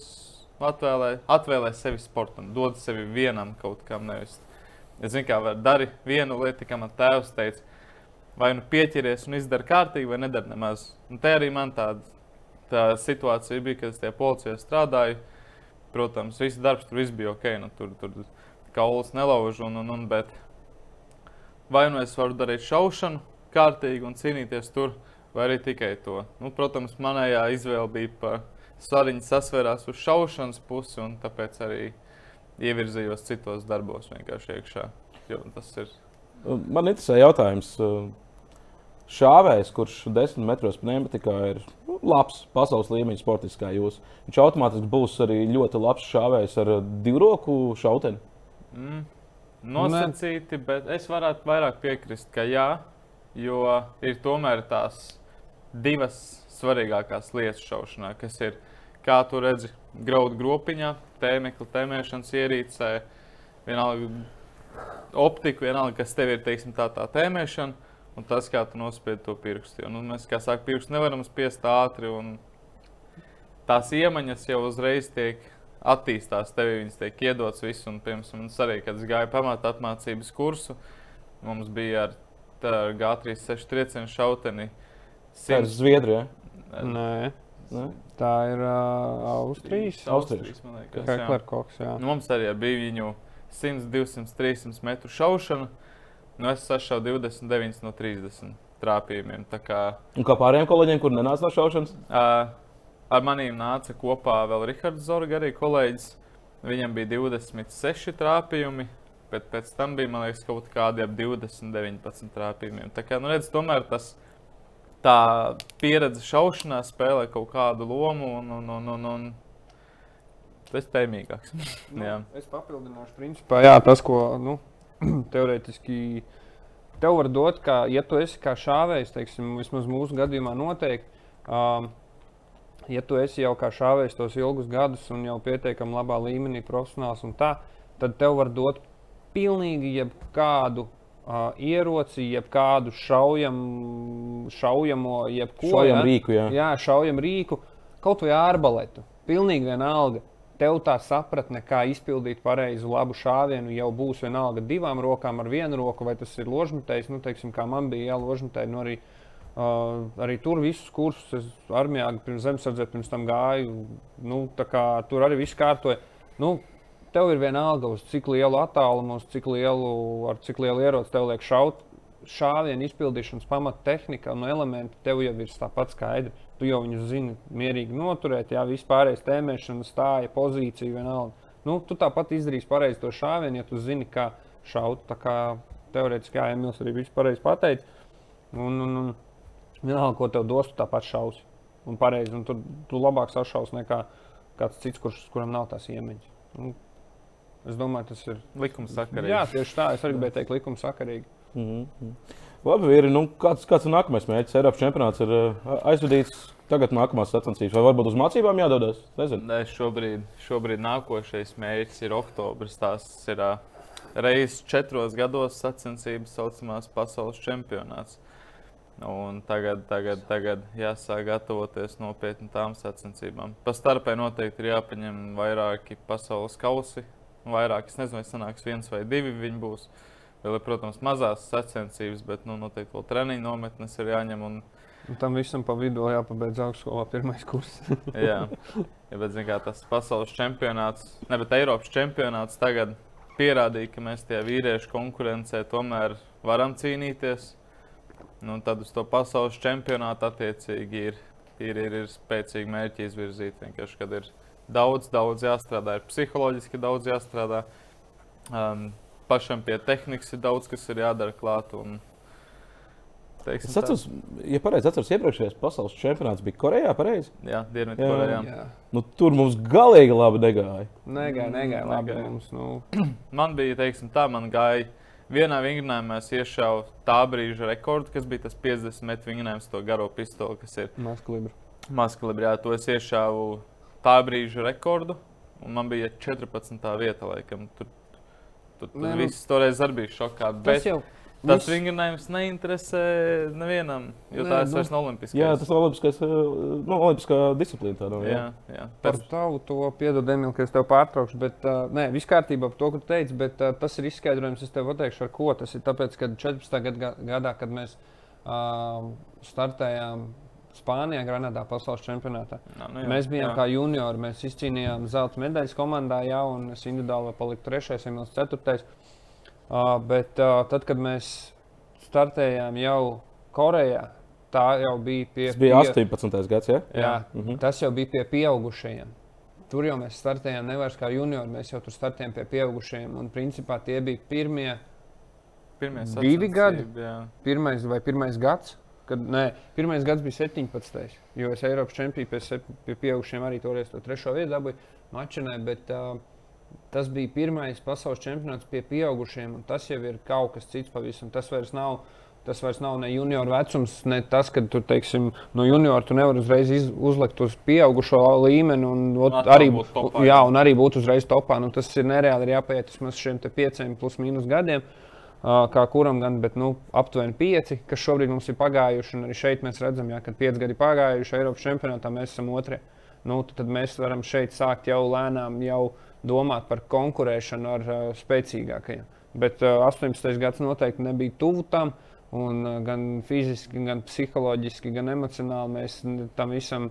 atvēlē, atvēlē sevi sportam, dod sevi vienam kaut kam. Nevis. Es zinu, kā var darīt vienu lietu, kā man tēvs teica, vai nu pieķeries un izdara kārtīgi, vai nedara nemaz. Un te arī man tāda tā situācija bija, kad es tajā policijā strādāju protams, viss darbs tur viss bija ok. Nu, tur tur kaulas nelauž, un, un, un, bet vai nu es varu darīt šaušanu kārtīgi un cīnīties tur, vai arī tikai to. Nu, protams, manējā izvēle bija par svariņu sasvērās uz šaušanas pusi, un tāpēc arī ievirzījos citos darbos vienkārši iekšā. Jo tas ir. Man interesē jautājums šāvējs, kurš desmit metros pneumatikā ir nu, labs pasaules līmeņa sportists kā jūs. Viņš automātiski būs arī ļoti labs šāvējs ar divroku šauteni. Mm. Nosacīti, bet es varētu vairāk piekrist, ka jā, jo ir tomēr tās divas svarīgākās lietas šaušanā, kas ir, kā tu redzi, graudu gropiņā, tēmekļa tēmēšanas ierīcē, vienalga optika, vienalga, kas tev ir, teiksim, tā, tā tēmēšana un tas, kā tu nospied to pirkstu. Jo, nu, mēs, kā saka, pirkstu nevaram spiest ātri, un tās iemaņas jau uzreiz tiek attīstās, tev viņas tiek iedotas viss. Un, piemēram, arī, kad es gāju pamatā apmācības kursu, mums bija ar, ar G36 triecienu šauteni. Tā ir Zviedrija. Nē. Nē. Tā ir uh, Austrijas. Austrijas, man liekas. Heklerkoks, jā. Nu, mums arī bija viņu 100, 200, 300 metru šaušana. Nu, es sašauju 29 no 30 trāpījumiem. Kā... Un kā pārējiem kolēģiem, kur nenāca no šaušanas? Uh, ar maniem nāca kopā vēl Rihards Zorga, arī kolēģis. Viņam bija 26 trāpījumi, bet pēc tam bija liekas, kaut kādi ap 20, 19 trāpījumiem. Tā kā, nu, redz, tomēr tas tā pieredze šaušanā spēlē kaut kādu lomu. Un, un, un, un, un tas ir tēmīgāks. nu, es papildināšu, principā, jā, tas, ko. Nu teorētiski tev var dot, ka, ja tu esi kā šāvējs, teiksim, vismaz mūsu gadījumā noteikti. Um, ja tu esi jau kā šāvējs tos ilgus gadus un jau pietiekami labā līmenī, profesionāls un tā, tad tev var dot pilnīgi jebkādu uh, ieroci, jebkādu šaujam, šaujamo, jebko šaujam ja? rīku. Jā. jā, šaujam rīku, kaut vai ārbaletu. Pilnīgi vienalga tev tā sapratne, kā izpildīt pareizu labu šāvienu, jau būs vienalga divām rokām, ar vienu roku, vai tas ir ložmetējs, nu, teiksim, kā man bija jāložmetēji. Nu, arī, uh, arī tur visus kursus es armijā pirms zemesardzes pirms tam gāju. Nu, tur arī viss kārtoja. Nu, tev ir vienalga, uz cik lielu attālumu, uz cik lielu, ar cik lielu ieroci tev liek šaut. Šāvienu izpildīšanas pamattehnika un elementi tev jau ir tāpat skaidri tu jau viņus zini mierīgi noturēt, jā, vispārējais tēmēšana, stāja, pozīcija vienalga. Nu, tu tāpat izdarīsi pareizi to šāvienu, ja tu zini, kā šaut. Tā kā teorētiski, Emīls arī viss pareizi pateica. Un, un, un vienalga, ko tev dos, tu tāpat šausi. Un pareizi, un tu, tu labāk sašaus nekā kāds cits, kurš, kuram nav tās iemaņas. Un, es domāju, tas ir likumsakarīgi. Jā, tieši tā. Es arī gribēju teikt, likumsakarīgi. Mm -hmm. Labi, vīri, nu, kāds, kāds ir nākamais mērķis? Eiropas čempionāts ir uh, aizvadīts. Tagad nākamās sacensības, vai varbūt uz mācībām jādodas? Nē, šobrīd, šobrīd nākošais mērķis ir oktobris. Tās ir uh, reizes četros gados sacensības, saucamās pasaules čempionāts. Un tagad, tagad, tagad jāsāk gatavoties nopietni tām sacensībām. Pa starpē noteikti ir jāpaņem vairāki pasaules kausi. Vairāk, es nezinu, vai sanāks viens vai divi viņi būs. Vēl ir, protams, mazās sacensības, bet nu, noteikti vēl treniņu nometnes ir jāņem. Un... Un tam visam pa vidu jāpabeidz augstskolā pirmais kurs. jā, ja, bet kā, tas pasaules čempionāts, ne bet Eiropas čempionāts tagad pierādīja, ka mēs tajā vīriešu konkurencē tomēr varam cīnīties. Nu, tad uz to pasaules čempionātu attiecīgi ir, ir, ir, ir spēcīgi mērķi izvirzīt. Vienkārši, kad ir daudz, daudz jāstrādā, ir psiholoģiski daudz jāstrādā. Um, pašam pie tehnikas ir daudz, kas ir jādara klāt. Un, teiksim, es atceros, ja pareizi atceros, iepriekšējais pasaules čempionāts bija Korejā. Pareizi? Jā, Dienvidkorejā. Nu, tur mums galīgi labi negāja. Negāja, negāja labi. Negāja. Mums, nu. man bija, teiksim, tā, man gāja. Vienā vingrinājumā es iešāvu tā brīža rekordu, kas bija tas 50 metru vingrinājums, to garo pistoli, kas ir Maskalibra. Maskalibra, jā, to es iešāvu tā brīža rekordu, un man bija 14. vieta, laikam. Tur Tur Nē, nu- viss toreiz arī bija šokā. Tas Bet jau tas viss- vingrinājums neinteresē nevienam, jo Nē, tās nu- vairs nav olimpiskais. Jā, tas ir olimpiskais, uh, nu, olimpiskā disciplīna. Tā, nu, jā. jā, jā. Par Pēc, tavu to piedod, Emīl, ka es tev pārtraukšu. Bet, uh, nē, viss kārtībā par to, ko tu teici. Bet uh, tas ir izskaidrojums, es tev pateikšu, ar ko tas ir. Tāpēc, kad 14. Gad, gadā, kad mēs uh, startējām Spānijā, Granadā, pasaules čempionātā, nā, nu, jā, mēs bijām jā. kā juniori. Mēs izcīnījām zelta medaļas komandā, jā, un es individuāli paliku trešais, Emīls ceturtais. Uh, bet uh, tad, kad mēs startējām jau Korejā, tā jau bija pie. Tas bija pie- 18. gads. Ja? Jā, Mhm. tas jau bija pie pieaugušajiem. Tur jau mēs startējām nevis kā juniori, mēs jau tur startējām pie pieaugušajiem. Un principā tie bija pirmie, Pirmie divi gadi? jā. pirmais vai pirmais gads. Kad, nē, pirmais gads bija 17. Jo es Eiropas čempionā pie, pie pieaugušiem arī toreiz to trešo vietu dabūju mačinē. Bet, uh, tas bija pirmais pasaules čempionāts pie pieaugušiem. un Tas jau ir kaut kas cits pavisam. Tas vairs nav. Tas vairs nav ne junior vecums, ne tas, ka tu teiksim, no juniora tu nevari uzreiz iz, uzlikt uz pieaugušo līmeni. Un, ot, Atkal arī, topā, jā, un arī būt uzreiz topā. Nu, tas ir nereāli. Ir jāpaiet vismaz šiem pieciem plus mīnus gadiem. Uh, kā kuram gan, bet nu, aptuveni pieci, kas šobrīd mums ir pagājuši. Arī šeit mēs redzam, ja, ka pieci gadi pagājuši Eiropas čempionātā, mēs esam otrie. Nu, tad mēs varam šeit sākt jau lēnām jau domāt par konkurēšanu ar uh, spēcīgākajiem. Bet uh, 18. gads noteikti nebija tuvu tam. Un, uh, gan fiziski, gan psiholoģiski, gan emocionāli mēs tam visam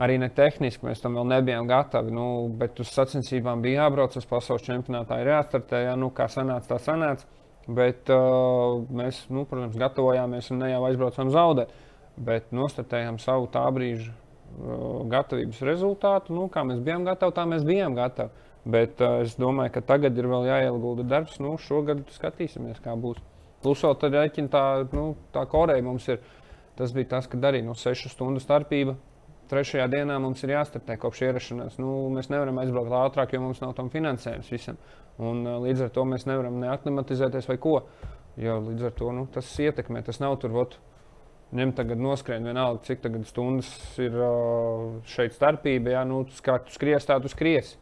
arī ne tehniski mēs tam vēl nebijām gatavi. Nu, bet uz sacensībām bija jābrauc uz pasaules čempionātā, ir jāstartē. Jā, nu, kā sanāca, tā sanāca. Bet uh, mēs, nu, protams, gatavojāmies un ne jau aizbraucām zaudēt. Bet nostartējām savu tā brīža uh, gatavības rezultātu. Nu, kā mēs bijām gatavi, tā mēs bijām gatavi. Bet uh, es domāju, ka tagad ir vēl jāiegulda darbs. Nu, šogad skatīsimies, kā būs. Plus vēl tad rēķina tā, nu, tā koreja mums ir. Tas bija tas, ka arī no 6 stundu starpība. Trešajā dienā mums ir jāstartē kopš ierašanās. Nu, mēs nevaram aizbraukt ātrāk, jo mums nav tam finansējums visam. Un, līdz ar to mēs nevaram neaklimatizēties vai ko. Jo līdz ar to nu, tas ietekmē. Tas nav tur, ot, ņem tagad noskrien vienalga, cik tagad stundas ir šeit starpība. Jā, nu, kā tu skries, tā tu skries.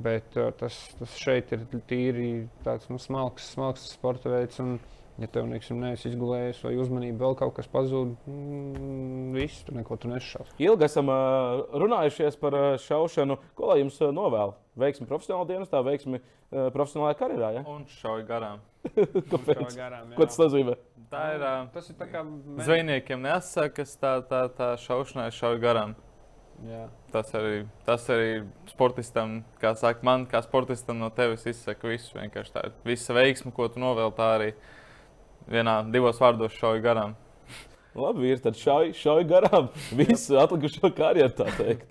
Bet tas, tas šeit ir tīri tāds nu, smalks, smalks sporta veids. Un, ja tev neksim, neesi izgulējies vai uzmanība vēl kaut kas pazūd, mm, viss tur neko tu nešaus. Ilgi esam runājušies par šaušanu. Ko lai jums uh, novēl? Veiksmi profesionālajā dienestā, veiksmi profesionālajā karjerā. Ja? Un šauj garām. Kāpēc? Garām. Ko tas nozīmē? Tā ir. Tas ir tā kā men- Zvejniekiem nesakas, tā, tā, tā šaušanai šauj garām. Jā. Tas arī, tas arī sportistam, kā saka, man kā sportistam no tevis izsaka visu. Vienkārši tā ir visa veiksme, ko tu novēl, tā arī vienā, divos vārdos šauj garām. Labi, ir tad šauj, šauj garām visu atlikušo karjeru.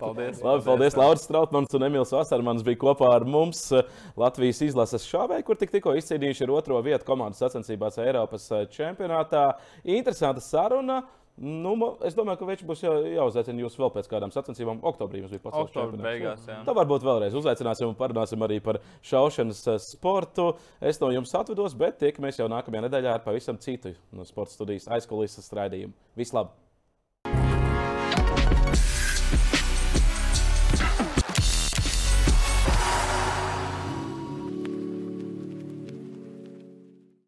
Paldies! Labi, paldies, Lauris Strautmans un Emīls Vasarmans bija kopā ar mums eh, Latvijas izlases šāvēji, kur tik, tikko izcīnījuši ar otro vietu komandas sacensībās Eiropas eh, čempionātā. Interesanta saruna. Nu, ma- es domāju, ka viņš būs jau, jāuzaicina jūs vēl pēc kādām sacensībām. Oktobrī mums bija pasaules Oktobra beigās, jā. Tā varbūt vēlreiz uzaicināsim un parunāsim arī par šaušanas eh, sportu. Es no jums atvados, bet tiekamies jau nākamajā nedēļā ar pavisam citu no sporta studijas aizkulisēs raidījumu. Vislabāk!